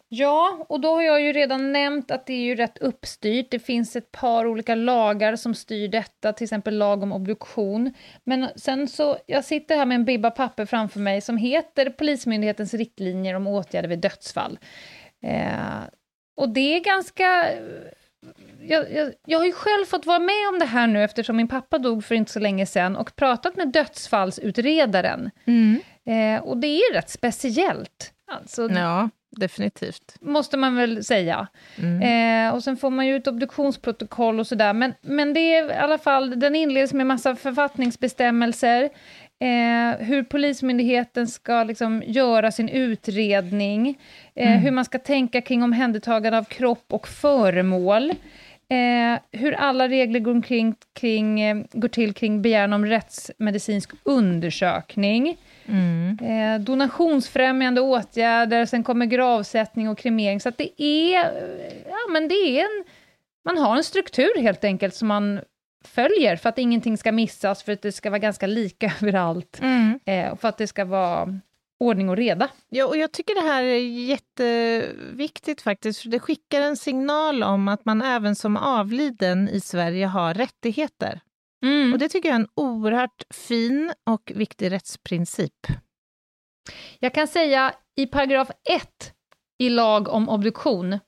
Ja, och då har jag ju redan nämnt att det är ju rätt uppstyrt. Det finns ett par olika lagar som styr detta, till exempel lag om obduktion. Men sen så, jag sitter här med en bibba papper framför mig som heter Polismyndighetens riktlinjer om åtgärder vid dödsfall. Eh, och det är ganska... Jag, jag, jag har ju själv fått vara med om det här nu eftersom min pappa dog för inte så länge sedan och pratat med dödsfallsutredaren. Mm. Eh, och det är rätt speciellt. Alltså, ja definitivt. Måste man väl säga. Mm. Eh, och sen får man ju ett obduktionsprotokoll och sådär, men, men det är i alla fall, den inleds med massa författningsbestämmelser, eh, hur Polismyndigheten ska liksom göra sin utredning, eh, mm. hur man ska tänka kring omhändertagande av kropp och föremål, Eh, hur alla regler går, kring, kring, eh, går till kring begäran om rättsmedicinsk undersökning. Mm. Eh, donationsfrämjande åtgärder, sen kommer gravsättning och kremering. Så det är, ja, men det är en, man har en struktur helt enkelt som man följer för att ingenting ska missas, för att det ska vara ganska lika [LAUGHS] överallt. Mm. Eh, och för att det ska vara ordning och reda. Ja, och jag tycker det här är jätteviktigt faktiskt, för det skickar en signal om att man även som avliden i Sverige har rättigheter. Mm. Och det tycker jag är en oerhört fin och viktig rättsprincip. Jag kan säga i paragraf 1 i lag om obduktion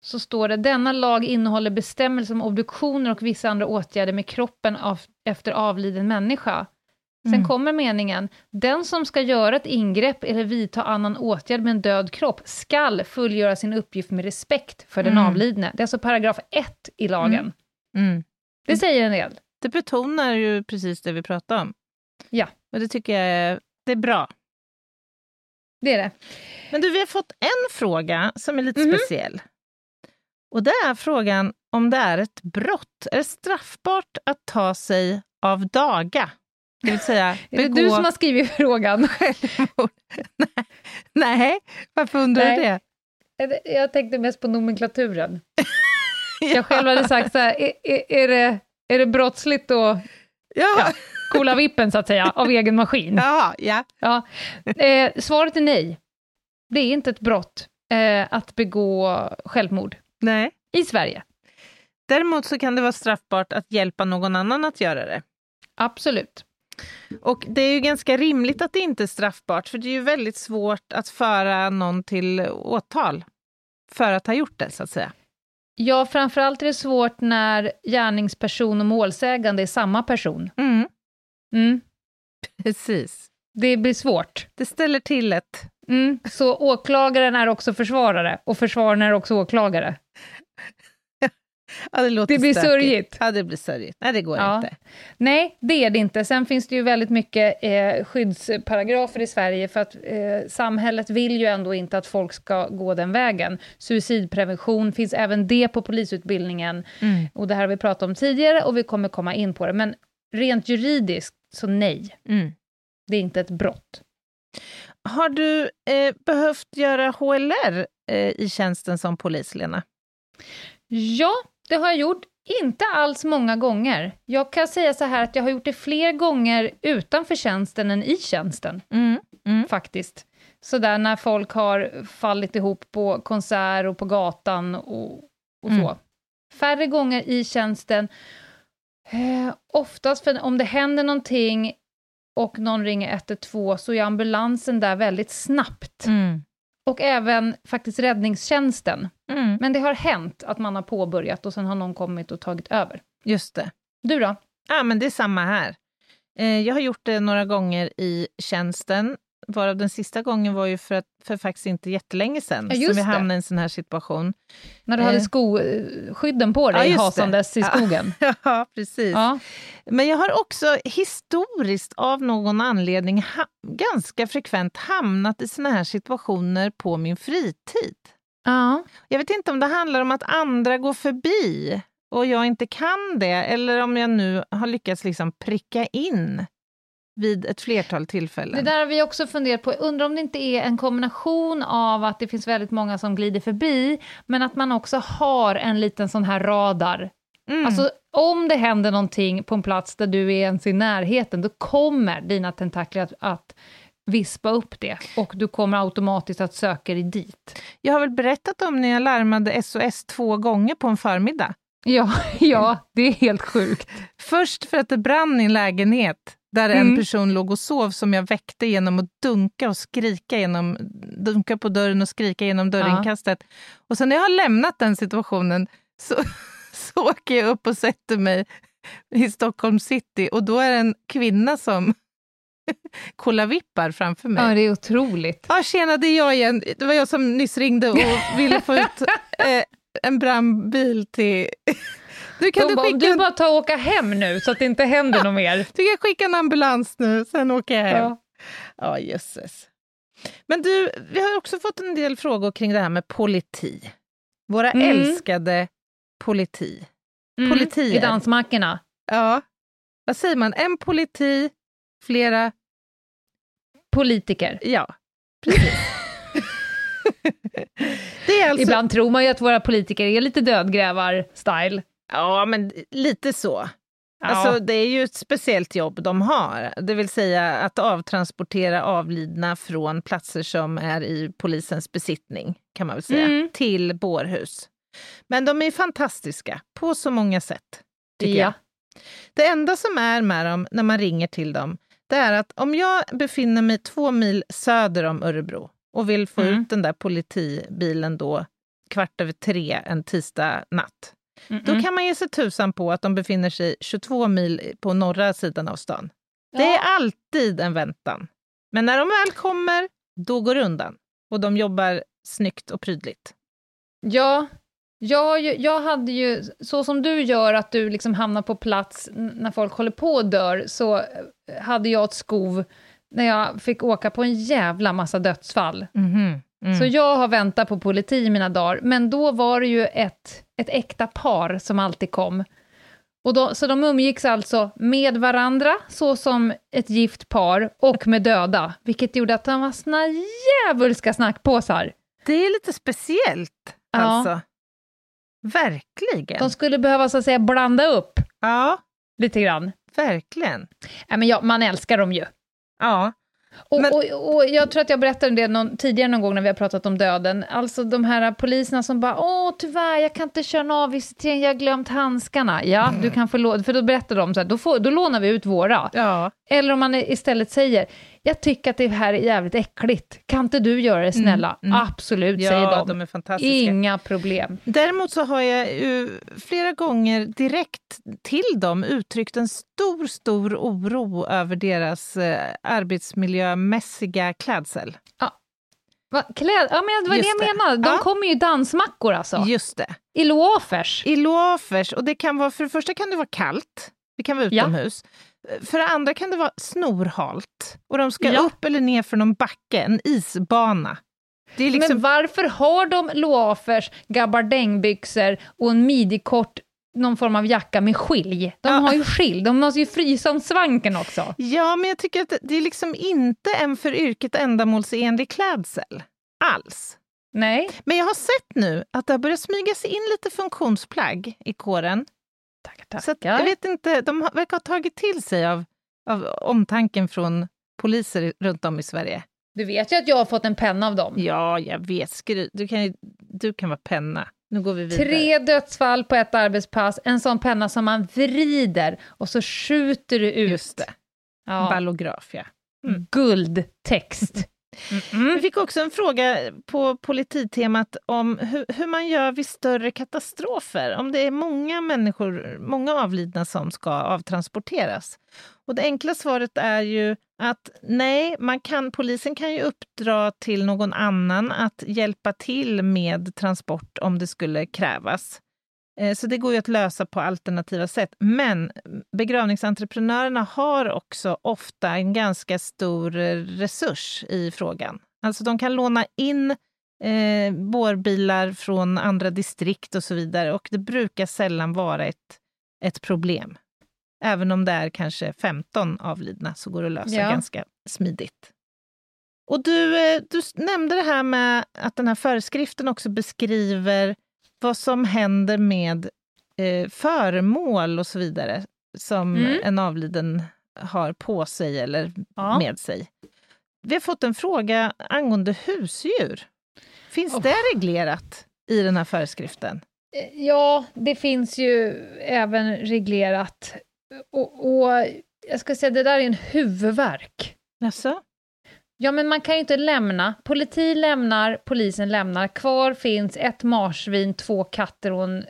så står det denna lag innehåller bestämmelser om obduktioner och vissa andra åtgärder med kroppen av, efter avliden människa. Sen mm. kommer meningen, den som ska göra ett ingrepp eller vidta annan åtgärd med en död kropp skall fullgöra sin uppgift med respekt för den mm. avlidne. Det är alltså paragraf 1 i lagen. Mm. mm. Det säger en del. Det betonar ju precis det vi pratade om. Ja. Och det tycker jag är, det är bra. Det är det. Men du, vi har fått en fråga som är lite mm -hmm. speciell. Och det är frågan om det är ett brott. Är det straffbart att ta sig av daga? Det vill säga, begå... [LAUGHS] Är det du som har skrivit frågan? [LAUGHS] Nej. Nej, varför undrar du det? Jag tänkte mest på nomenklaturen. ja. [LAUGHS] Jag själv hade sagt så här, är, är, är det är det brottsligt att ja. ja, kola vippen, så att säga, av egen maskin? Ja, ja. ja. Eh, svaret är nej. Det är inte ett brott eh, att begå självmord. Nej. I Sverige. Däremot så kan det vara straffbart att hjälpa någon annan att göra det. Absolut. Och det är ju ganska rimligt att det inte är straffbart, för det är ju väldigt svårt att föra någon till åtal för att ha gjort det, så att säga. Ja, framförallt är det svårt när gärningsperson och målsägande är samma person. Mm. Mm. Precis. Det blir svårt. Det ställer till ett. Mm. Så åklagaren är också försvarare och försvararen är också åklagare. [LAUGHS] Ja, det, det blir stökigt. sörjigt. Ja, det blir sörjigt. Nej, det går ja. inte. Nej, det är det inte. Sen finns det ju väldigt mycket eh, skyddsparagrafer i Sverige, för att eh, samhället vill ju ändå inte att folk ska gå den vägen. Suicidprevention finns även det på polisutbildningen, mm. och det här har vi pratat om tidigare, och vi kommer komma in på det. Men rent juridiskt, så nej. Mm. Det är inte ett brott. Har du eh, behövt göra HLR eh, i tjänsten som polis, Lena? Ja, det har jag gjort. Inte alls många gånger. Jag kan säga så här att jag har gjort det fler gånger utanför tjänsten än i tjänsten. Mm. Mm. Faktiskt. Sådär när folk har fallit ihop på konsert och på gatan och, och så. Mm. Färre gånger i tjänsten. Eh, oftast för om det händer någonting och någon ringer 112 så är ambulansen där väldigt snabbt. Mm. Och även faktiskt räddningstjänsten. Mm. Men det har hänt att man har påbörjat och sen har någon kommit och tagit över. Just det. Du då? Ja, men det är samma här. Eh, jag har gjort det några gånger i tjänsten, varav den sista gången var ju för, att, för faktiskt inte jättelänge sedan ja, som vi hamnade i en sån här situation. När du eh. hade skoskydden på dig ja, hasandes i skogen. [LAUGHS] Ja, precis. Ja. Men jag har också historiskt av någon anledning ganska frekvent hamnat i såna här situationer på min fritid. Ja. Jag vet inte om det handlar om att andra går förbi och jag inte kan det, eller om jag nu har lyckats liksom pricka in vid ett flertal tillfällen. Det där har vi också funderat på. Undrar om det inte är en kombination av att det finns väldigt många som glider förbi, men att man också har en liten sån här radar. Mm. Alltså, om det händer någonting på en plats där du är ens i närheten, då kommer dina tentakler att, att vispa upp det och du kommer automatiskt att söka dig dit. Jag har väl berättat om när jag larmade SOS två gånger på en förmiddag? Ja, [LAUGHS] ja det är helt sjukt. Först för att det brann i en lägenhet där mm. en person låg och sov som jag väckte genom att dunka och skrika genom, dunka på dörren och skrika genom dörrinkastet. Ja. Och sen när jag har lämnat den situationen så, [LAUGHS] så åker jag upp och sätter mig i Stockholm city och då är det en kvinna som [LAUGHS] kollavippar framför mig. Ja, det är otroligt. Ja, tjena, det är jag igen. Det var jag som nyss ringde och ville få ut [LAUGHS] eh, en brandbil till... [LAUGHS] Du, kan du, bara, skicka... du bara ta och åka hem nu så att det inte händer något mer. Du kan skicka en ambulans nu, sen åker jag hem. Ja, ja jösses. Men du, vi har också fått en del frågor kring det här med politi. Våra mm. älskade politi. Mm, Politier. I dansmackorna. Ja. Vad säger man? En politi, flera... Politiker. Ja, precis. [LAUGHS] alltså... Ibland tror man ju att våra politiker är lite dödgrävar-style. Ja, men lite så. Ja. Alltså, det är ju ett speciellt jobb de har, det vill säga att avtransportera avlidna från platser som är i polisens besittning, kan man väl säga, mm. till bårhus. Men de är fantastiska på så många sätt, tycker ja. jag. Det enda som är med dem när man ringer till dem, det är att om jag befinner mig två mil söder om Örebro och vill få mm. ut den där politibilen då kvart över tre en tisdag natt, Mm-mm. Då kan man ge sig tusan på att de befinner sig 22 mil på norra sidan av stan. Ja. Det är alltid en väntan. Men när de väl kommer, då går det undan. Och de jobbar snyggt och prydligt. Ja, jag, jag hade ju, så som du gör, att du liksom hamnar på plats när folk håller på och dör, så hade jag ett skov när jag fick åka på en jävla massa dödsfall. Mm-hmm. Mm. Så jag har väntat på politi i mina dagar, men då var det ju ett, ett äkta par som alltid kom. Och då, så de umgicks alltså med varandra, så som ett gift par, och med döda, vilket gjorde att de var såna djävulska snackpåsar. Det är lite speciellt, ja. alltså. Verkligen. De skulle behöva, så att säga, blanda upp ja. lite grann. Verkligen. Ja, men ja, man älskar dem ju. Ja. Och, Men... och, och, jag tror att jag berättade det någon, tidigare någon gång när vi har pratat om döden. Alltså de här poliserna som bara “Åh, tyvärr, jag kan inte köra en avvisitering, jag har glömt handskarna”. Ja, mm. du kan få för då berättar de så här, då, får, då lånar vi ut våra. Ja. Eller om man istället säger “Jag tycker att det här är jävligt äckligt, kan inte du göra det snälla?” mm. Mm. Absolut, ja, säger de. de är fantastiska. Inga problem. Däremot så har jag flera gånger direkt till dem uttryckt en stor, stor oro över deras eh, arbetsmiljömässiga klädsel. Ja. Va, kläd, ja, men det var Just det jag menade. De ja. kommer ju i dansmackor alltså. Just det. I loafers. I loafers. Och det kan vara, för det första kan det vara kallt. Det kan vara utomhus. Ja. För det andra kan det vara snorhalt och de ska ja. upp eller ner för någon backe, en isbana. Liksom... Men varför har de loafers, gabardängbyxor och en midjekort någon form av jacka med skilj. De ja. har ju skilj, de måste ju frysa om svanken också. Ja, men jag tycker att det är liksom inte en för yrket ändamålsenlig klädsel. Alls. Nej. Men jag har sett nu att det har börjat smyga sig in lite funktionsplagg i kåren. Tackar. Så jag vet inte, de verkar ha tagit till sig av, av omtanken från poliser runt om i Sverige. Du vet ju att jag har fått en penna av dem. Ja, jag vet. Skry du, kan, du kan vara penna. Nu går vi vidare. Tre dödsfall på ett arbetspass, en sån penna som man vrider och så skjuter du ut. Just det. Ja. Ballograf, ja. Mm. Guldtext. Mm Vi fick också en fråga på polititemat om hur, hur, man gör vid större katastrofer. Om det är många människor, många avlidna som ska avtransporteras. Och det enkla svaret är ju att nej, man kan, polisen kan ju uppdra till någon annan att hjälpa till med transport om det skulle krävas. Eh, så det går ju att lösa på alternativa sätt. Men begravningsentreprenörerna har också ofta en ganska stor resurs i frågan. Alltså de kan låna in eh, bårbilar från andra distrikt och så vidare och det brukar sällan vara ett, ett problem. Även om det är kanske 15 avlidna så går det att lösa ja. ganska smidigt. Och du, eh, du nämnde det här med att den här föreskriften också beskriver vad som händer med eh, föremål och så vidare som mm. en avliden har på sig eller ja. med sig. Vi har fått en fråga angående husdjur. Finns oh. det reglerat i den här föreskriften? Eh, ja, det finns ju även reglerat. Och, och jag ska säga, det där är en huvudvärk. Jaså? Ja, men man kan ju inte lämna. Politi lämnar, polisen lämnar. Kvar finns ett marsvin, två katter och en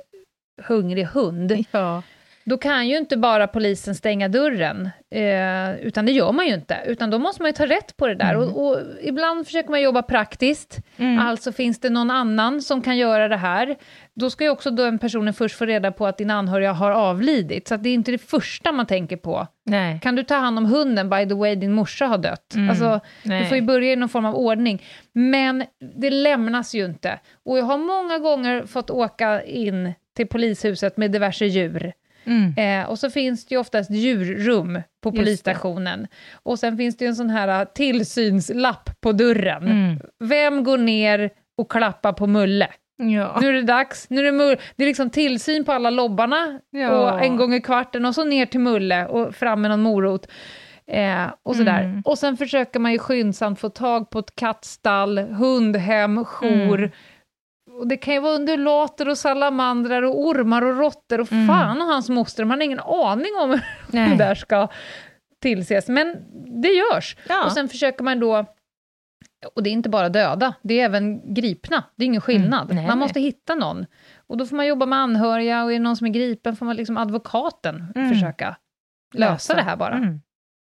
hungrig hund. Ja. Då kan ju inte bara polisen stänga dörren, eh, utan det gör man ju inte. Utan då måste man ju ta rätt på det där. Mm. Och, och, ibland försöker man jobba praktiskt, mm. alltså finns det någon annan som kan göra det här. Då ska ju också den personen först få reda på att din anhöriga har avlidit, så det är inte det första man tänker på. Nej. Kan du ta hand om hunden, by the way, din morsa har dött. Mm. Alltså, du får ju börja i någon form av ordning. Men det lämnas ju inte. Och jag har många gånger fått åka in till polishuset med diverse djur. Mm. Eh, och så finns det ju oftast djurrum på polisstationen. Och sen finns det ju en sån här uh, tillsynslapp på dörren. Mm. Vem går ner och klappar på Mulle? Ja. Nu är det dags, nu är det, Mulle. det är liksom tillsyn på alla lobbarna ja. och en gång i kvarten och så ner till Mulle och fram med någon morot. Eh, och sådär. Mm. Och sen försöker man ju skyndsamt få tag på ett kattstall, hundhem, jour, mm och det kan ju vara undulater och salamandrar och ormar och råttor och mm. fan och hans moster, man har ingen aning om hur [LAUGHS] det där ska tillses. Men det görs. Ja. Och sen försöker man då och det är inte bara döda, det är även gripna. Det är ingen skillnad. Mm, man måste hitta någon. Och då får man jobba med anhöriga och är det någon som är gripen får man liksom advokaten mm. försöka lösa, lösa det här bara.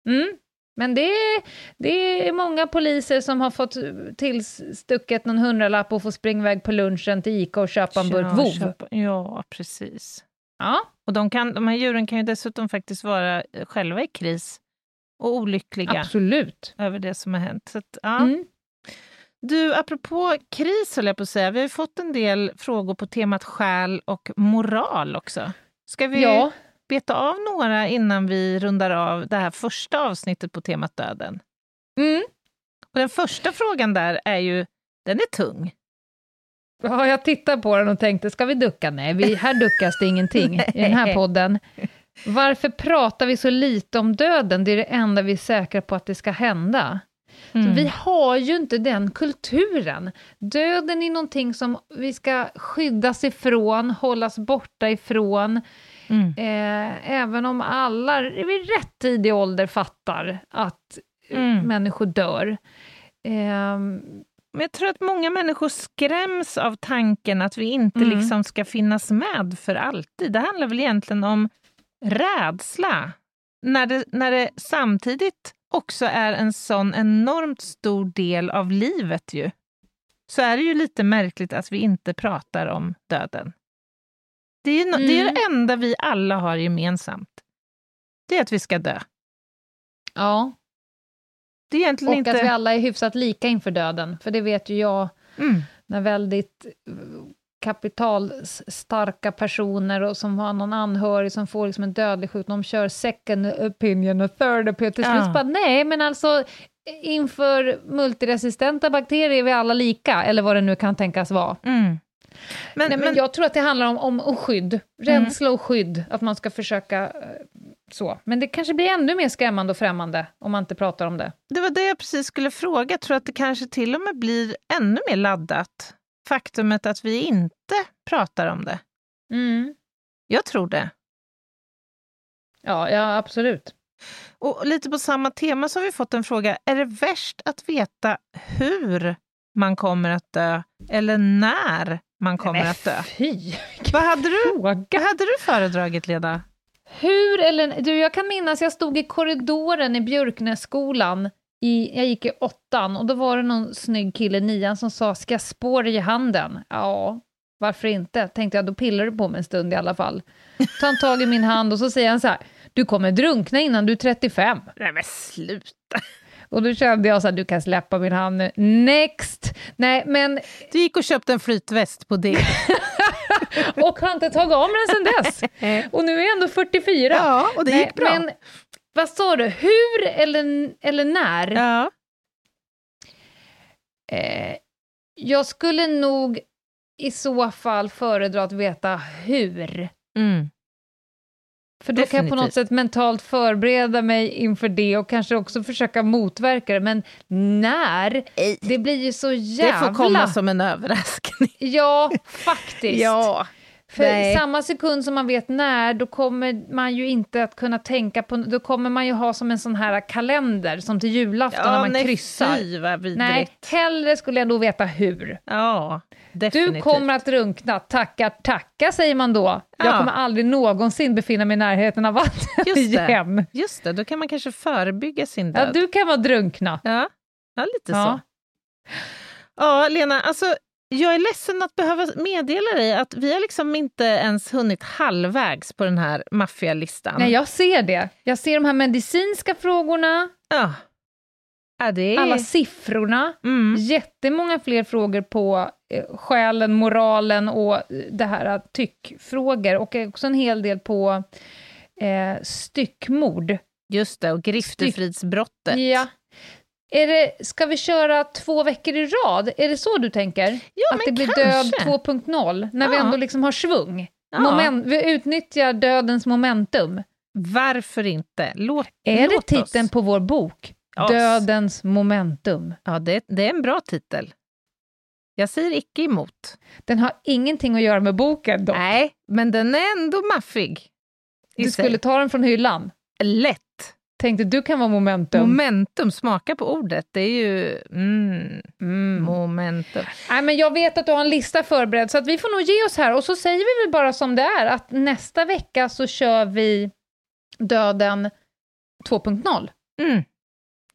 Mm. Men det är, det är många poliser som har fått tillstucket någon hundralapp och får springa iväg på lunchen till Ica och köpa en burk vov. Ja, precis. Ja. Och de, kan, de här djuren kan ju dessutom faktiskt vara själva i kris och olyckliga Absolut. över det som har hänt. Så att, ja. Mm. Du, apropå kris höll jag på att säga, vi har ju fått en del frågor på temat själ och moral också. Ska vi ja beta av några innan vi rundar av det här första avsnittet på temat döden. Mm. Och den första frågan där är ju, den är tung. Ja, jag tittar på den och tänkte, ska vi ducka? Nej, vi, här duckas det ingenting [LAUGHS] i den här podden. Varför pratar vi så lite om döden? Det är det enda vi är säkra på att det ska hända. Mm. vi har ju inte den kulturen. Döden är någonting som vi ska skyddas ifrån, hållas borta ifrån. Mm. Eh, även om alla vid rätt tidig ålder fattar att mm. människor dör. Eh, men jag tror att många människor skräms av tanken att vi inte mm. liksom ska finnas med för alltid. Det handlar väl egentligen om rädsla, när det, när det samtidigt också är en sån enormt stor del av livet ju. Så är det ju lite märkligt att vi inte pratar om döden. Det är, no mm. det är det enda vi alla har gemensamt. Det är att vi ska dö. Ja. Det är egentligen och inte... att vi alla är hyfsat lika inför döden, för det vet ju jag, mm. när väldigt eh, kapitalstarka personer och som har någon anhörig som får liksom en dödlig sjukdom, kör second opinion och third opinion, till slut ja. bara nej, men alltså inför multiresistenta bakterier är vi alla lika, eller vad det nu kan tänkas vara. Mm. Men, Nej, men, men, jag tror att det handlar om, om, skydd, rädsla mm. och skydd, att man ska försöka eh, så. Men det kanske blir ännu mer skrämmande och främmande om man inte pratar om det. Det var det jag precis skulle fråga. Jag tror att det kanske till och med blir ännu mer laddat, faktumet att vi inte pratar om det. Mm. Jag tror det. Ja, ja, absolut. Och lite på samma tema så har vi fått en fråga. Är det värst att veta hur man kommer att dö eller när man kommer Nej, att dö. Fy, vad hade, du, vad hade du föredragit, Leda? Hur eller... Du, jag kan minnas, jag stod i korridoren i Björknässkolan, i, jag gick i åttan, och då var det någon snygg kille i nian som sa “ska jag spår i handen?” Ja, varför inte? Tänkte jag, då pillar du på mig en stund i alla fall. Tar han tag i min hand och så säger han så här “du kommer drunkna innan du är 35”. Nej men sluta! Och då kände jag så här, du kan släppa min hand nu. Next! Nej, men... Du gick och köpte en flytväst på det. [LAUGHS] och har inte tagit av mig den sen dess. [LAUGHS] Och nu är jag ändå 44. Ja, och det gick Nej, bra. Men vad sa du, hur eller, eller när? Ja. Eh, jag skulle nog i så fall föredra att veta hur. Mm. För då Definitivt. kan jag på något sätt mentalt förbereda mig inför det och kanske också försöka motverka det. Men när? Det blir ju så jävla... Det får komma som en överraskning. Ja, [LAUGHS] faktiskt. ja. För Nej. samma sekund som man vet när, då kommer man ju inte att kunna tänka på... Då kommer man ju ha som en sån här kalender, som till julafton ja, när man nej, kryssar. Fy, vad nej, hellre skulle jag nog veta hur. Ja, definitivt. Du kommer att drunkna, tackar tacka säger man då. Ja. Jag kommer aldrig någonsin befinna mig i närheten av vattnet [LAUGHS] Just igen. Det. Just det, då kan man kanske förebygga sin död. Ja, du kan vara drunkna. Ja, ja lite ja. så. Ja, Lena, alltså jag är ledsen att behöva meddela dig att vi har liksom inte ens hunnit halvvägs på den här maffialistan. Nej, jag ser det. Jag ser de här medicinska frågorna. Ja. ja det är... Alla siffrorna. Mm. Jättemånga fler frågor på eh, själen, moralen och eh, det här eh, tyckfrågor. Och också en hel del på eh, styckmord. Just det, och griftefridsbrottet. Ja, är det, ska vi köra två veckor i rad? Är det så du tänker? Ja, att det blir kanske. död 2.0, när ja. vi ändå liksom har svung? Ja. Moment, vi utnyttjar dödens momentum. Varför inte? Låt, är låt det titeln oss. på vår bok? Ja. Dödens momentum. Ja, det, det är en bra titel. Jag säger icke emot. Den har ingenting att göra med boken dock. Nej, men den är ändå maffig. Du skulle ta den från hyllan? Lätt. Tänkte du kan vara momentum. Momentum, smaka på ordet. Det är ju... Mm, mm. Momentum. Nej, men jag vet att du har en lista förberedd, så att vi får nog ge oss här. Och så säger vi väl bara som det är, att nästa vecka så kör vi Döden 2.0. Mm.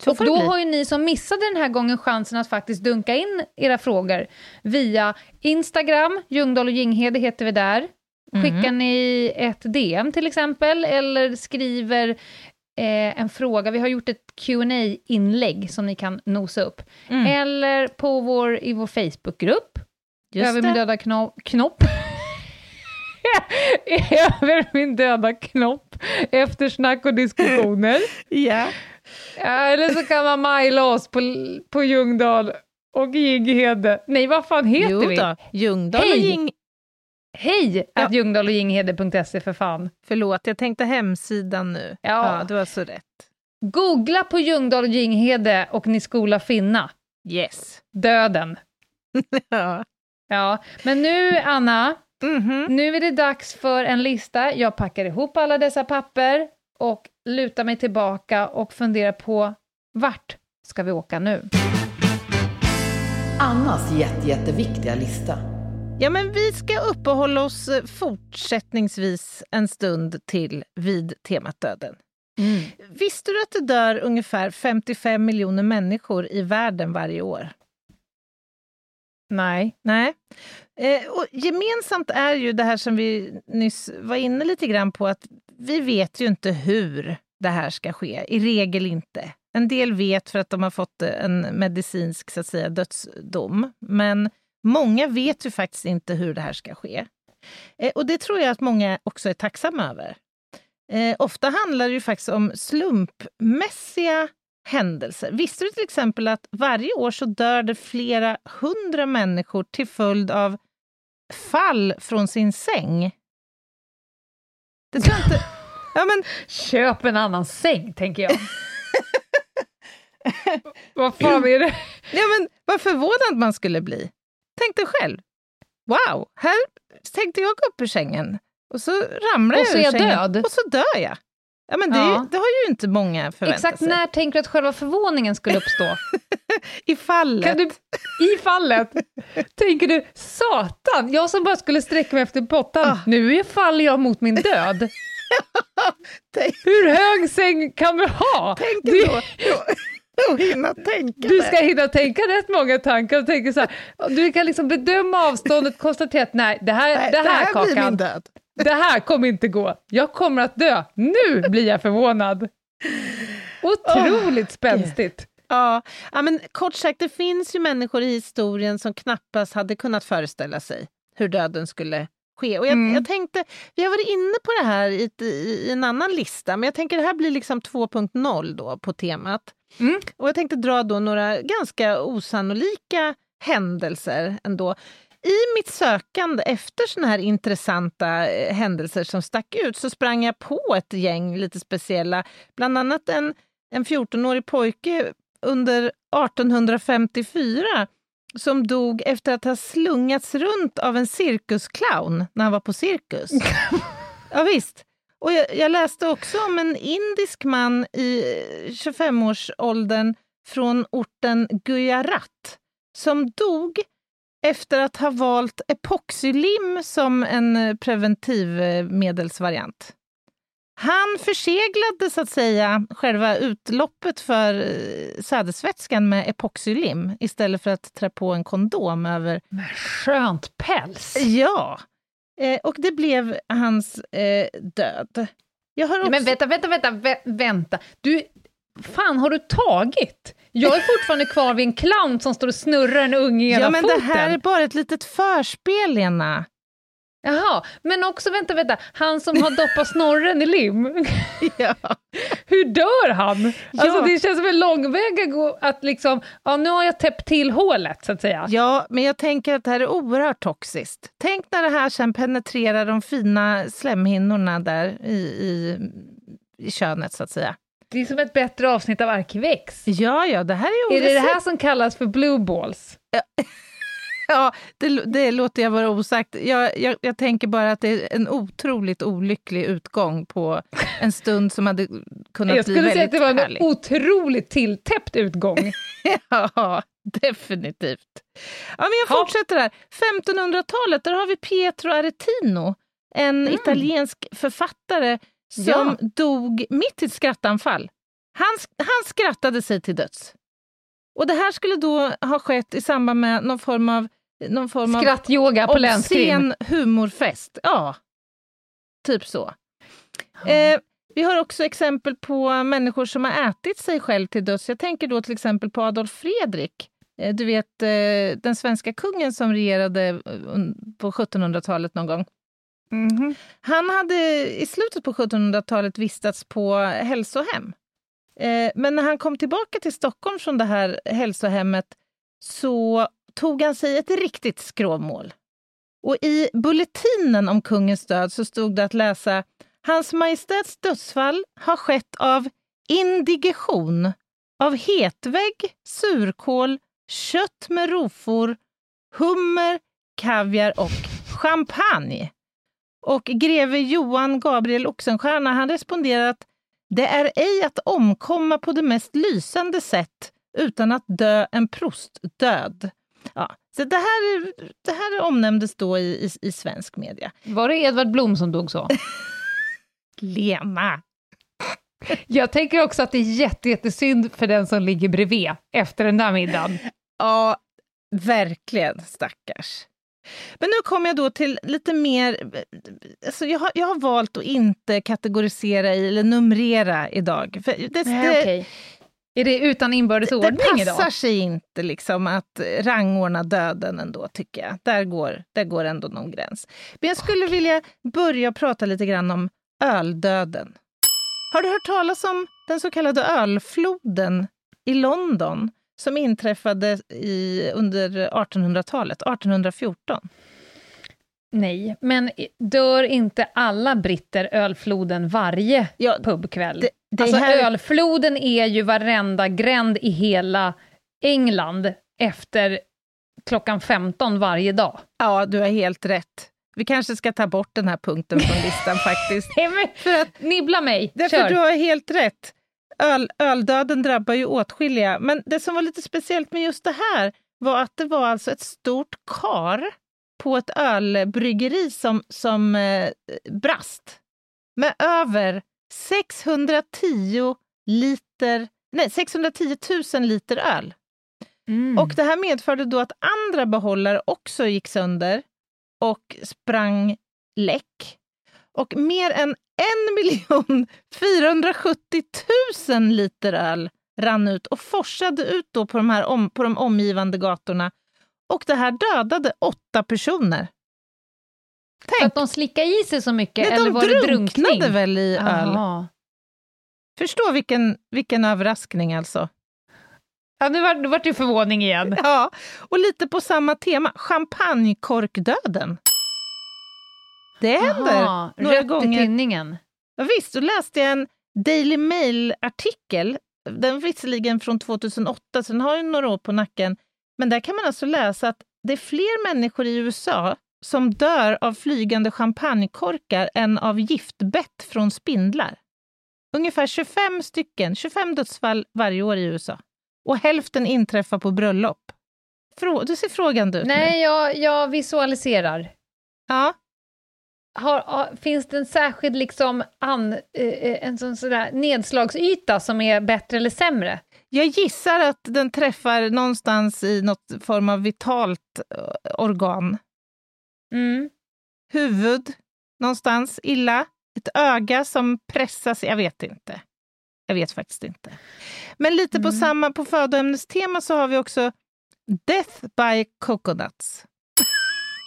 Och då har ju ni som missade den här gången chansen att faktiskt dunka in era frågor via Instagram, Ljungdahl och Ginghede heter vi där. Skickar mm. ni ett DM till exempel, eller skriver eh, en fråga. Vi har gjort ett qa inlägg som ni kan nosa upp. Mm. Eller på vår, i vår Facebookgrupp, Just Över min döda kno knopp. [LAUGHS] Över min döda knopp, eftersnack och diskussioner. [LAUGHS] ja. Eller så kan man mejla oss på, på Ljungdahl och Ginghede. Nej, vad fan heter jo vi? Då. Ljungdahl Hej. och Ging... Hej! Ja. Att Ljungdahl och Ginghede.se för fan. Förlåt, jag tänkte hemsidan nu. Ja. ja, du har så rätt. Googla på Ljungdahl och Ginghede och ni skola finna. Yes. Döden. [LAUGHS] ja. Ja, men nu Anna, mm -hmm. nu är det dags för en lista. Jag packar ihop alla dessa papper och lutar mig tillbaka och funderar på vart ska vi åka nu? Annas jätte, jätteviktiga lista. Ja, men vi ska uppehålla oss eh, fortsättningsvis en stund till vid temat döden. Mm. Visste du att det dör ungefär 55 miljoner människor i världen varje år? Nej. Nej. Eh, och gemensamt är ju det här som vi nyss var inne lite grann på, att vi vet ju inte hur det här ska ske. I regel inte. En del vet för att de har fått en medicinsk så att säga, dödsdom. Men många vet ju faktiskt inte hur det här ska ske. Eh, och det tror jag att många också är tacksamma över. Eh, ofta handlar det ju faktiskt om slumpmässiga händelser. Visste du till exempel att varje år så dör det flera hundra människor till följd av fall från sin säng? Det tror inte... Ja, men... Köp en annan säng, tänker jag. [LAUGHS] vad fan är det? Ja, men vad förvånad man skulle bli. Tänk dig själv. Wow, här tänkte jag gå upp ur sängen och så ramlar och så jag ur sängen död. och så dör jag. Ja, men det, ja. det har ju inte många förväntat Exakt sig. när tänker du att själva förvåningen skulle uppstå? [LAUGHS] I fallet. Kan du, I fallet? tänker du, satan, jag som bara skulle sträcka mig efter pottan, ah. nu faller jag mot min död. [LAUGHS] Hur hög säng kan vi ha? Tänk du, då, [LAUGHS] [LAUGHS] då, hinna tänka du ska hinna tänka rätt många tankar och tänka så här, du kan liksom bedöma avståndet, konstatera att nej, det här, nej, det här, det här kakan, blir min död. det här kommer inte gå. Jag kommer att dö. Nu blir jag förvånad. Otroligt oh, spänstigt. Ja, ja, men kort sagt, det finns ju människor i historien som knappast hade kunnat föreställa sig hur döden skulle ske. Och jag, mm. jag, tänkte, vi har varit inne på det här i, i, en annan lista, men jag tänker det här blir liksom 2.0 då på temat. Mm. Och jag tänkte dra då några ganska osannolika händelser ändå. I mitt sökande efter såna här intressanta eh, händelser som stack ut så sprang jag på ett gäng lite speciella, bland annat en, en 14-årig pojke under 1854 som dog efter att ha slungats runt av en cirkusclown när han var på cirkus. [LAUGHS] ja, visst. Och jag, jag, läste också om en indisk man i 25-årsåldern från orten Gujarat som dog efter att ha valt epoxylim som en preventivmedelsvariant. Han förseglade så att säga själva utloppet för eh, sädesvätskan med epoxylim istället för att trä på en kondom över... Med skönt päls! Ja! Eh, och det blev hans eh, död. Jag har också... Men vänta, vänta, vänta, vä vänta. Du, fan har du tagit? Jag är fortfarande kvar vid en clown som står och snurrar en unge i ena Ja, men foten. det här är bara ett litet förspel, Lena. Jaha, men också, vänta, vänta, han som har doppat snorren i lim. [LAUGHS] ja. Hur dör han? Ja. Alltså det känns som en långväga gå att liksom, ja nu har jag täppt till hålet så att säga. Ja, men jag tänker att det här är oerhört toxiskt. Tänk när det här sen penetrerar de fina slemhinnorna där i, i, i könet så att säga. Det är som ett bättre avsnitt av Arkivex. Ja, ja, det här är Är det det här som kallas för blue balls? Ja. [LAUGHS] [LAUGHS] Ja, det, det låter jag vara osagt. Jag, jag, jag, tänker bara att det är en otroligt olycklig utgång på en stund som hade kunnat bli väldigt Jag skulle säga att det var en härlig. otroligt tilltäppt utgång. [LAUGHS] ja, definitivt. Ja, men jag fortsätter här. 1500-talet, där har vi Pietro Aretino, en mm. italiensk författare som ja. dog mitt i ett skrattanfall. Han, han skrattade sig till döds. Och det här skulle då ha skett i samband med någon form av någon form Skrattyoga på länskrim. humorfest. Ja, typ så. Eh, vi har också exempel på människor som har ätit sig själv till döds. Jag tänker då till exempel på Adolf Fredrik. Eh, du vet eh, den svenska kungen som regerade eh, på 1700-talet någon gång. Mm -hmm. Han hade i slutet på 1700-talet vistats på hälsohem. Men när han kom tillbaka till Stockholm från det här hälsohemmet så tog han sig ett riktigt skrovmål. Och i bulletinen om kungens död så stod det att läsa Hans Majestäts dödsfall har skett av indigestion, av hetvägg, surkål, kött med rofor, hummer, kaviar och champagne. Och greve Johan Gabriel Oxenstierna han responderar att det är ej att omkomma på det mest lysande sätt utan att dö en prostdöd. Ja, så det här, det här omnämndes då i, i, i svensk media. Var det Edvard Blom som dog så? [LAUGHS] Lena! Jag tänker också att det är jättesynd för den som ligger bredvid efter den där middagen. Ja, verkligen stackars. Men nu kommer jag då till lite mer... Alltså jag, har, jag har valt att inte kategorisera i, eller numrera idag. För det, Nej, det, okay. Är det utan inbördes ordning idag? Det passar sig inte liksom att rangordna döden ändå, tycker jag. Där går, där går ändå någon gräns. Men jag skulle okay. vilja börja prata lite grann om öldöden. Har du hört talas om den så kallade ölfloden i London som inträffade i, under 1800-talet, 1814? Nej, men dör inte alla britter ölfloden varje ja, pubkväll? Det, det alltså här... ölfloden är ju varenda gränd i hela England efter klockan 15 varje dag. Ja, du har helt rätt. Vi kanske ska ta bort den här punkten från listan [LAUGHS] faktiskt. för att, Nibbla mig, därför Kör. Du har helt rätt. Öl, öldöden drabbar ju åtskilliga. Men det som var lite speciellt med just det här var att det var alltså ett stort kar på ett ölbryggeri som, som eh, brast med över 610 liter, nej, 610 000 liter öl. Mm. Och det här medförde då att andra behållare också gick sönder och sprang läck. Och mer än 1 470 000 liter öl rann ut och forsade ut då på de, här om, på de omgivande gatorna. Och det här dödade åtta personer. Tänk. För att de slickade i sig så mycket, Nej, eller de var det drunknade drunkning? väl i öl. Jaha. Förstå vilken, vilken överraskning alltså. Ja, nu vart var det förvåning igen. Ja, och lite på samma tema, champagnekorkdöden. Det händer Jaha, några rätt gånger. i tinningen. Ja, visst, då läste jag en Daily Mail-artikel. Den är visserligen från 2008, så den har ju några år på nacken. Men där kan man alltså läsa att det är fler människor i USA som dör av flygande champagnekorkar än av giftbett från spindlar. Ungefär 25 stycken, 25 dödsfall varje år i USA. Och hälften inträffar på bröllop. Frå du ser frågande ut nu. Nej, jag, jag visualiserar. Ja, Har, har, finns det en särskild liksom an, eh, eh, en sån sådär nedslagsyta som är bättre eller sämre? Jag gissar att den träffar någonstans i något form av vitalt eh, organ. Mm. Huvud, någonstans illa. Ett öga som pressas. Jag vet inte. Jag vet faktiskt inte. Men lite på Mm. samma, på födoämnestema så har vi också Death by coconuts.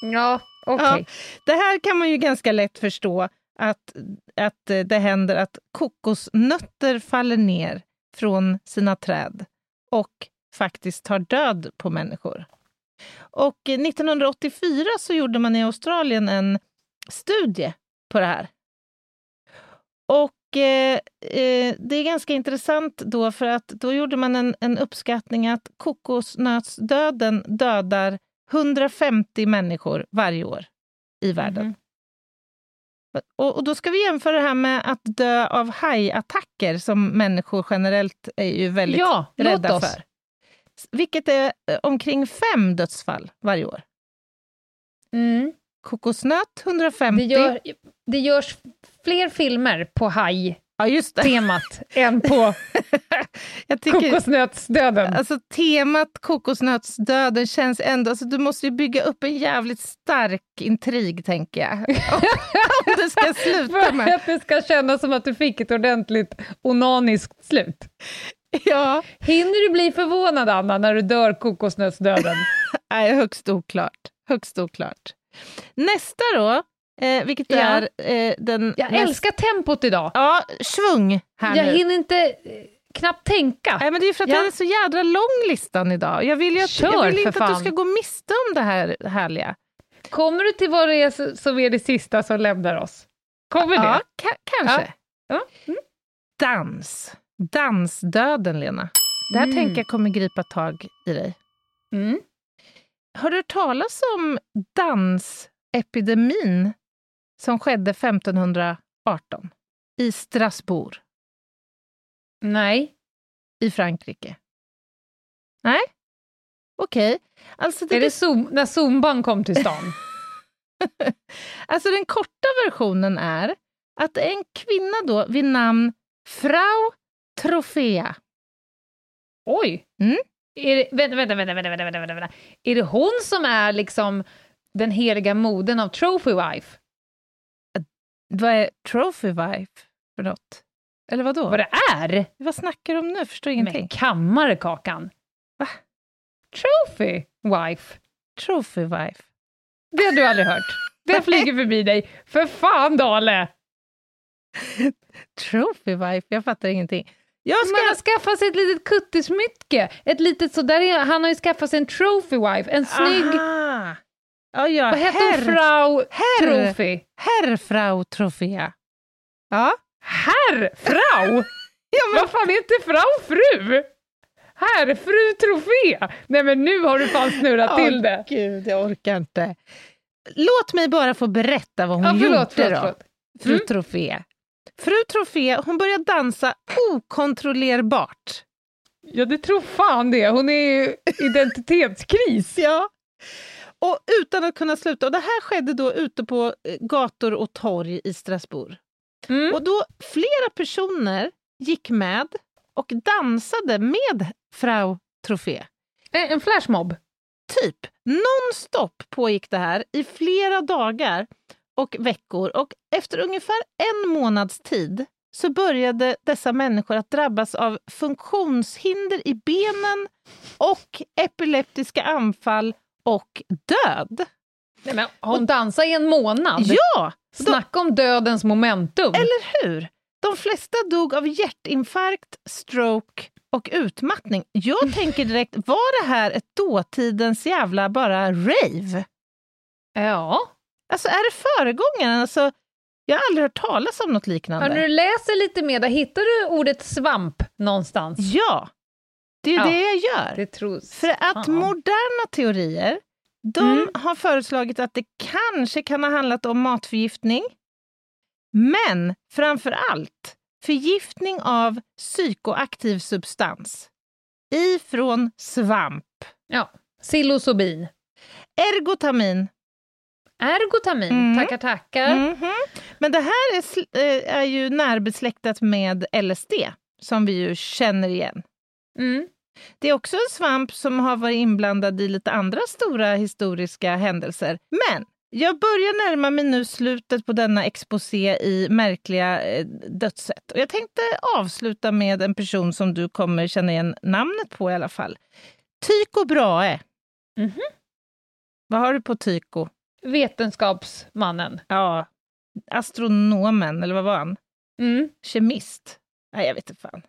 Ja, okej. Det här kan man ju ganska lätt förstå att, att det händer att kokosnötter faller ner från sina träd och faktiskt tar död på människor. Och eh, 1984 så gjorde man i Australien en studie på det här. Och eh, eh, det är ganska intressant då för att då gjorde man en, en uppskattning att kokosnötsdöden dödar 150 människor varje år i världen. Mhm. Och, och då ska vi jämföra det här med att dö av hajattacker som människor generellt är ju väldigt Ja, rädda för. Vilket är eh, omkring fem dödsfall varje år. Mm. Kokosnöt 150. Det, gör, det görs fler filmer på haj-temat Ja, just det. än på [LAUGHS] Jag tycker, kokosnötsdöden. alltså, temat kokosnötsdöden känns ändå... Alltså, du måste ju bygga upp en jävligt stark intrig, tänker jag. [LAUGHS] Om det ska sluta För med... att det ska kännas som att du fick ett ordentligt onaniskt slut. Ja, Hinner du bli förvånad, Anna, när du dör kokosnötsdöden? [LAUGHS] nej, högst oklart. Högst oklart. Nästa då, eh, vilket Ja. är eh, den... Jag näst- älskar tempot idag. Ja, svung här Jag nu. hinner inte eh, knappt tänka. Nej, men det är för att Ja. den är så jädra lång listan idag. Jag vill, att, Kör, jag vill inte att du fan. ska gå miste om det här härliga. Kommer du till vad det är så- som är det sista som lämnar oss? Kommer det? Ja, ka- kanske. Ja. Mm. Dans. Dansdöden, Lena. Det här Mm. tänker jag kommer gripa tag i dig. Mm. Har du hört talas om dansepidemin som skedde 1518 i Strasbourg Nej. i Frankrike? Nej? Okej. Alltså, det Är det zoom, när zumban kom till stan? [LAUGHS] alltså den korta versionen är att en kvinna då vid namn Frau Trofea. Oj! Mm. Är det, vänta, vänta, vänta, vänta, vänta, vänta, vänta. Är det hon som är liksom den heliga modern av Trophy Wife? Vad är Trophy Wife för något? Eller vad då? Vad det är? Vad snackar du om nu? Förstår Men ingenting. kammarkakan. Va? Trophy Wife? Trophy Wife. Det har du aldrig hört. Det flyger förbi dig. För fan, Dale! [LAUGHS] Trophy Wife? Jag fattar ingenting. Jag Man ska... har skaffat sig ett litet kuttismycke. Ett litet sådär, är- han har ju skaffat sig en trophy wife, en snygg... Aha. Ja, ja. Vad heter hon? Frau herr, Trophy? herr Frau Trofea. Ja. Herr Frau? [LAUGHS] ja men, Vad fan heter Frau Fru? Herr Fru Trofé? Nej men nu har du fan snurrat till Åh, det. Gud, jag orkar inte. Låt mig bara få berätta vad hon Ja, gjorde förlåt, förlåt, då. förlåt. Fru Mm. Trofé. Fru Trofé, hon började dansa okontrollerbart. Ja, det tror fan det. Hon är ju identitetskris. [LAUGHS] Ja. Och utan att kunna sluta. Och det här skedde då ute på eh, gator och torg i Strasbourg. Mm. Och då flera personer gick med och dansade med Frau Trofé. Eh, En flashmob. Typ nonstop pågick det här i flera dagar och veckor. Och efter ungefär en månads tid så började dessa människor att drabbas av funktionshinder i benen och epileptiska anfall och död. Nej, men hon dansade i en månad. Ja! Snacka om dödens momentum. Eller hur? De flesta dog av hjärtinfarkt, stroke och utmattning. Jag [LAUGHS] tänker direkt, var det här ett dåtidens jävla bara rave? Ja. Alltså är det föregångaren? Alltså, jag har aldrig hört talas om något liknande. Ja, när du läser lite mer, där hittar du ordet svamp någonstans. Ja, det är Ja, det jag gör. Det tros. För att fan. moderna teorier, de Mm. har föreslagit att det kanske kan ha handlat om matförgiftning. Men framför allt förgiftning av psykoaktiv substans ifrån svamp. Ja. Psilosobin. Ergotamin. Ergotamin, Mm. tackar tackar. Mhm. Men det här är, eh, är ju närbesläktat med LSD, som vi ju känner igen. Mm. Det är också en svamp som har varit inblandad i lite andra stora historiska händelser. Men jag börjar närma mig nu slutet på denna exposé i märkliga eh, dödssätt. Och jag tänkte avsluta med en person som du kommer känna igen namnet på i alla fall. Tycho Brahe. Mhm. Vad har du på Tycho? Vetenskapsmannen. Ja, astronomen, eller vad var han? Mm. Kemist? Nej, jag vet inte fan.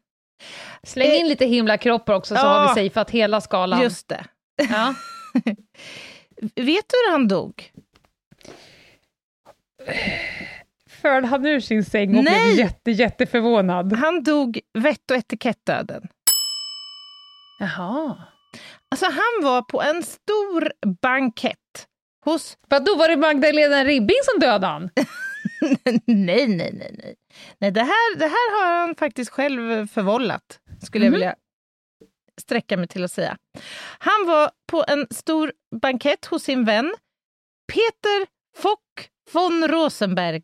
Släng in lite himlakroppar också, så Ja. har vi safeat hela skalan. Just det. Ja. [LAUGHS] Vet du hur han dog? Föll han ur sin säng och blev Nej. jätte, jätteförvånad? Han dog vett och etikettdöden. Jaha. Alltså han var på en stor bankett hos... Vadå, var det Magdalena Ribbing som dödade han? [LAUGHS] nej, nej, nej, nej. Nej, det här, det här har han faktiskt själv förvållat, skulle jag Mhm. vilja sträcka mig till att säga. Han var på en stor bankett hos sin vän Peter Fock von Rosenberg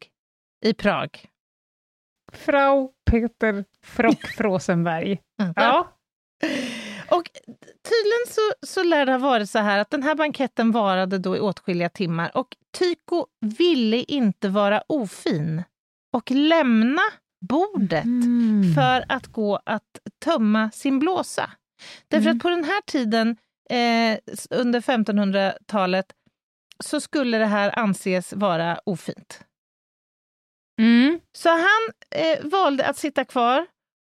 i Prag. Frau Peter Frock Frosenberg. [LAUGHS] Ja. Och tydligen så, så lär det ha varit så här att den här banketten varade då i åtskilliga timmar och Tycho ville inte vara ofin och lämna bordet Mm. för att gå att tömma sin blåsa. Därför Mm. att på den här tiden, eh, under 1500-talet, så skulle det här anses vara ofint. Mm. Så han eh, valde att sitta kvar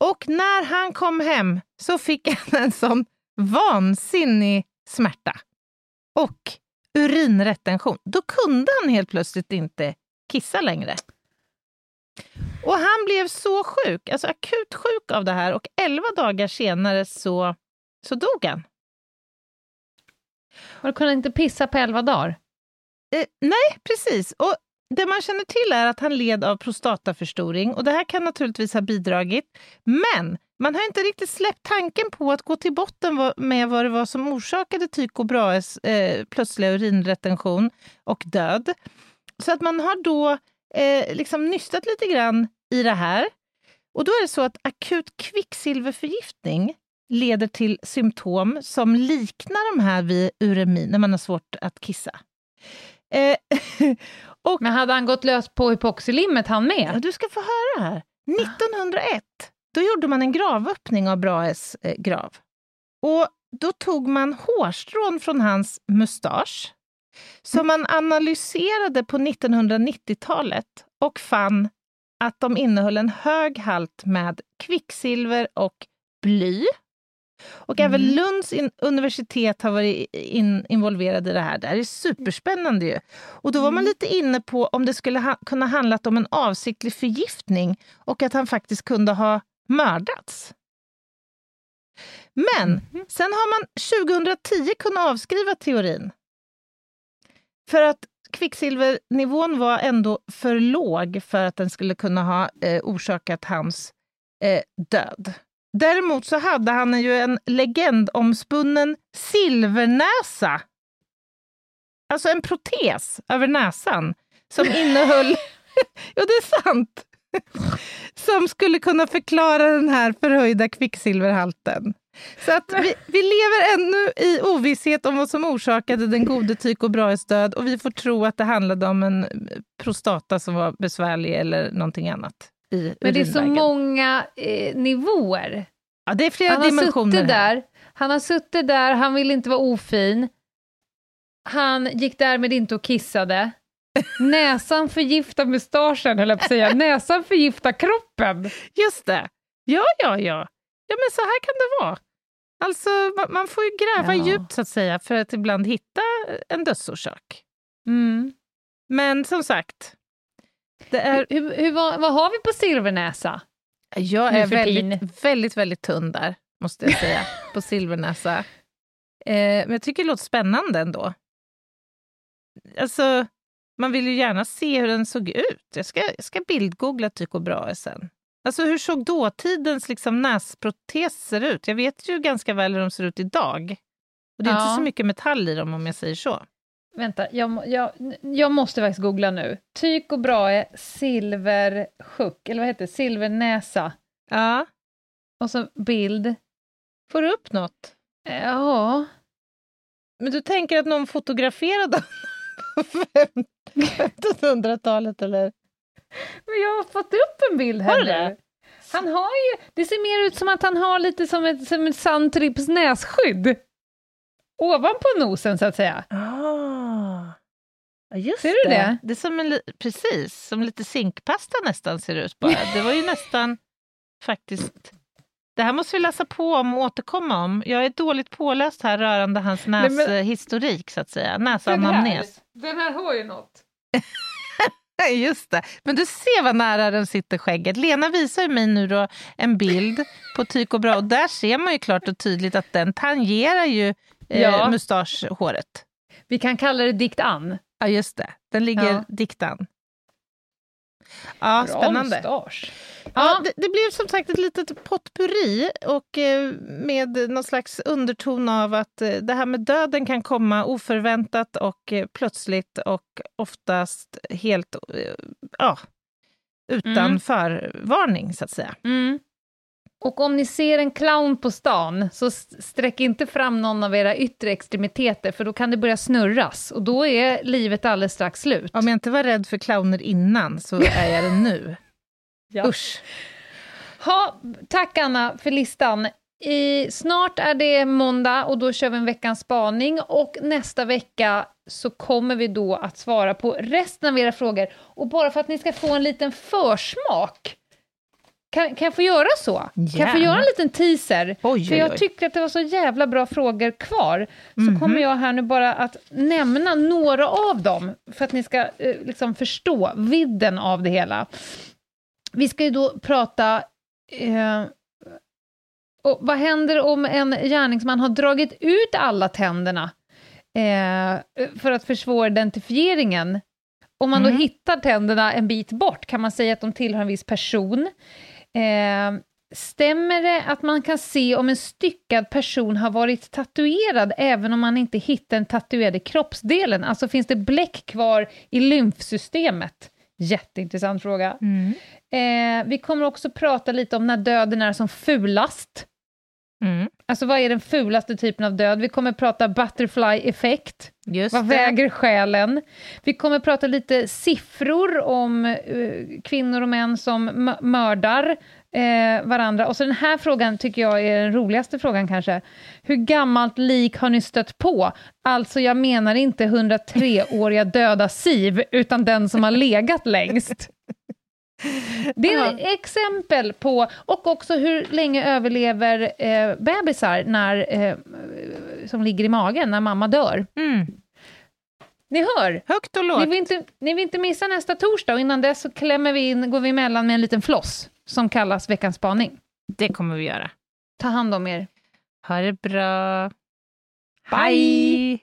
och när han kom hem så fick han en sån vansinnig smärta och urinretention. Då kunde han helt plötsligt inte kissa längre. Och han blev så sjuk, alltså akut sjuk av det här och elva dagar senare så, så dog han. Och du kunde inte pissa på elva dagar? Eh, nej, precis. Och det man känner till är att han led av prostataförstoring och det här kan naturligtvis ha bidragit. Men man har inte riktigt släppt tanken på att gå till botten med vad det var som orsakade Tycho Brahes eh, plötsliga urinretention och död. Så att man har då eh, liksom nystat lite grann i det här. Och då är det så att akut kvicksilverförgiftning leder till symptom som liknar de här vid uremi, när man har svårt att kissa. Eh, [LAUGHS] och Men hade han gått lös på hypoxylimmet han Ja, med? du ska få höra här. 1901, då gjorde man en gravöppning av Brahes eh, grav. Och då tog man hårstrån från hans mustasch som man analyserade på 1990-talet och fann att de innehöll en hög halt med kvicksilver och bly. Och även Mm. Lunds in- universitet har varit in, involverade i det här. Det här är superspännande ju. Och då var man lite inne på om det skulle ha, kunna handlat om en avsiktlig förgiftning och att han faktiskt kunde ha mördats. Men sen har man 2010 kunnat avskriva teorin. För att kvicksilvernivån var ändå för låg för att den skulle kunna ha eh, orsakat hans eh, död. Däremot så hade han ju en legendomspunnen silvernäsa. Alltså en protes över näsan som [LAUGHS] innehöll... [LAUGHS] ja, det är sant! [LAUGHS] som skulle kunna förklara den här förhöjda kvicksilverhalten. Så att vi, vi lever ännu i ovisshet om vad som orsakade den gode Tycho Brahes död och vi får tro att det handlade om en prostata som var besvärlig eller någonting annat. I Men det är så många eh, nivåer. Ja, det är flera Han har dimensioner här. där, han har suttit där, han vill inte vara ofin. Han gick därmed inte och kissade. [LAUGHS] Näsan förgiftar mustaschen, höll jag på att säga. Näsan förgiftar kroppen. Just det. Ja, ja, ja. Ja, men så här kan det vara. Alltså, man får ju gräva ja. djupt så att säga för att ibland hitta en dödsorsak. Mm. Men som sagt. Det är... hur, hur, vad, vad har vi på silvernäsa? Jag är väldigt, väldigt, väldigt tunn där, måste jag säga, på silvernäsa. [LAUGHS] Eh, men jag tycker det låter spännande ändå. Alltså, man vill ju gärna se hur den såg ut. Jag ska, jag ska bildgoogla Tycho Brahe sen. Alltså hur såg dåtidens liksom, näsproteser ut? Jag vet ju ganska väl hur de ser ut idag. Och det är ja. inte så mycket metall i dem om jag säger så. Vänta, jag, jag, jag måste faktiskt googla nu. Tycho Brahe silversjuck, eller vad heter det? Silvernäsa. Ja. Och så bild. Får du upp något? Ja. Men du tänker att någon fotograferade på 1500-talet eller? Men jag har fått upp en bild här nu. Han har ju, det ser mer ut som att han har lite som ett, som ett Santrips nässkydd. Ovanpå nosen så att säga. Ah. Just ser du det? det? Det är som en, precis, som lite zinkpasta nästan ser ut bara. Det var ju [LAUGHS] nästan faktiskt... Det här måste vi läsa på om och återkomma om. Jag är dåligt påläst här rörande hans näshistorik, så att säga. Näsanamnes. Den, den här har ju något. [LAUGHS] Just det. Men du ser vad nära den sitter skägget. Lena visar mig nu då en bild på Tycho Brahe och där ser man ju klart och tydligt att den tangerar ju eh, ja. mustaschhåret. Vi kan kalla det dikt an. Ja, just det. Den ligger ja. dikt an. Ja, Bra spännande. Mustasch. Ja, det, det, blev som sagt ett litet potpurri och eh, med någon slags underton av att eh, det här med döden kan komma oförväntat och eh, plötsligt och oftast helt ja, utan mm. förvarning, så att säga. Mm. Och om ni ser en clown på stan, så sträck inte fram någon av era yttre extremiteter, för då kan det börja snurras, och då är livet alldeles strax slut. Om jag inte var rädd för clowner innan, så är jag det nu. [LAUGHS] ja. Usch. Ha, tack Anna för listan. I, snart är det måndag och då kör vi en veckans spaning och nästa vecka så kommer vi då att svara på resten av era frågor. Och bara för att ni ska få en liten försmak kan, kan jag få göra så? Gärna. Kan jag få göra en liten teaser? Oj, För jag tycker att det var så jävla bra frågor kvar. Så mm -hmm. kommer jag här nu bara att nämna några av dem, för att ni ska eh, liksom förstå vidden av det hela. Vi ska ju då prata... Eh, och vad händer om en gärningsman har dragit ut alla tänderna eh, för att försvåra identifieringen? Om man mm. då hittar tänderna en bit bort, kan man säga att de tillhör en viss person? Eh, stämmer det att man kan se om en styckad person har varit tatuerad även om man inte hittar den tatuerade kroppsdelen? Alltså finns det bläck kvar i lymfsystemet? Jätteintressant fråga. Mm. Eh, vi kommer också prata lite om när döden är som fulast. Mm. Alltså vad är den fulaste typen av död? Vi kommer prata butterfly-effekt. Vad det. väger själen? Vi kommer prata lite siffror om uh, kvinnor och män som mördar uh, varandra. Och så den här frågan tycker jag är den roligaste frågan kanske. Hur gammalt lik har ni stött på? Alltså jag menar inte 103-åriga döda Siv, utan den som har legat längst. Det är ett exempel på, och också hur länge överlever eh, bebisar när, eh, som ligger i magen när mamma dör. Mm. Ni hör! Högt och lågt. Ni vill, inte, ni vill inte missa nästa torsdag, och innan dess så klämmer vi in, går vi emellan med en liten floss som kallas veckans spaning. Det kommer vi göra. Ta hand om er. Ha det bra. Bye! Bye.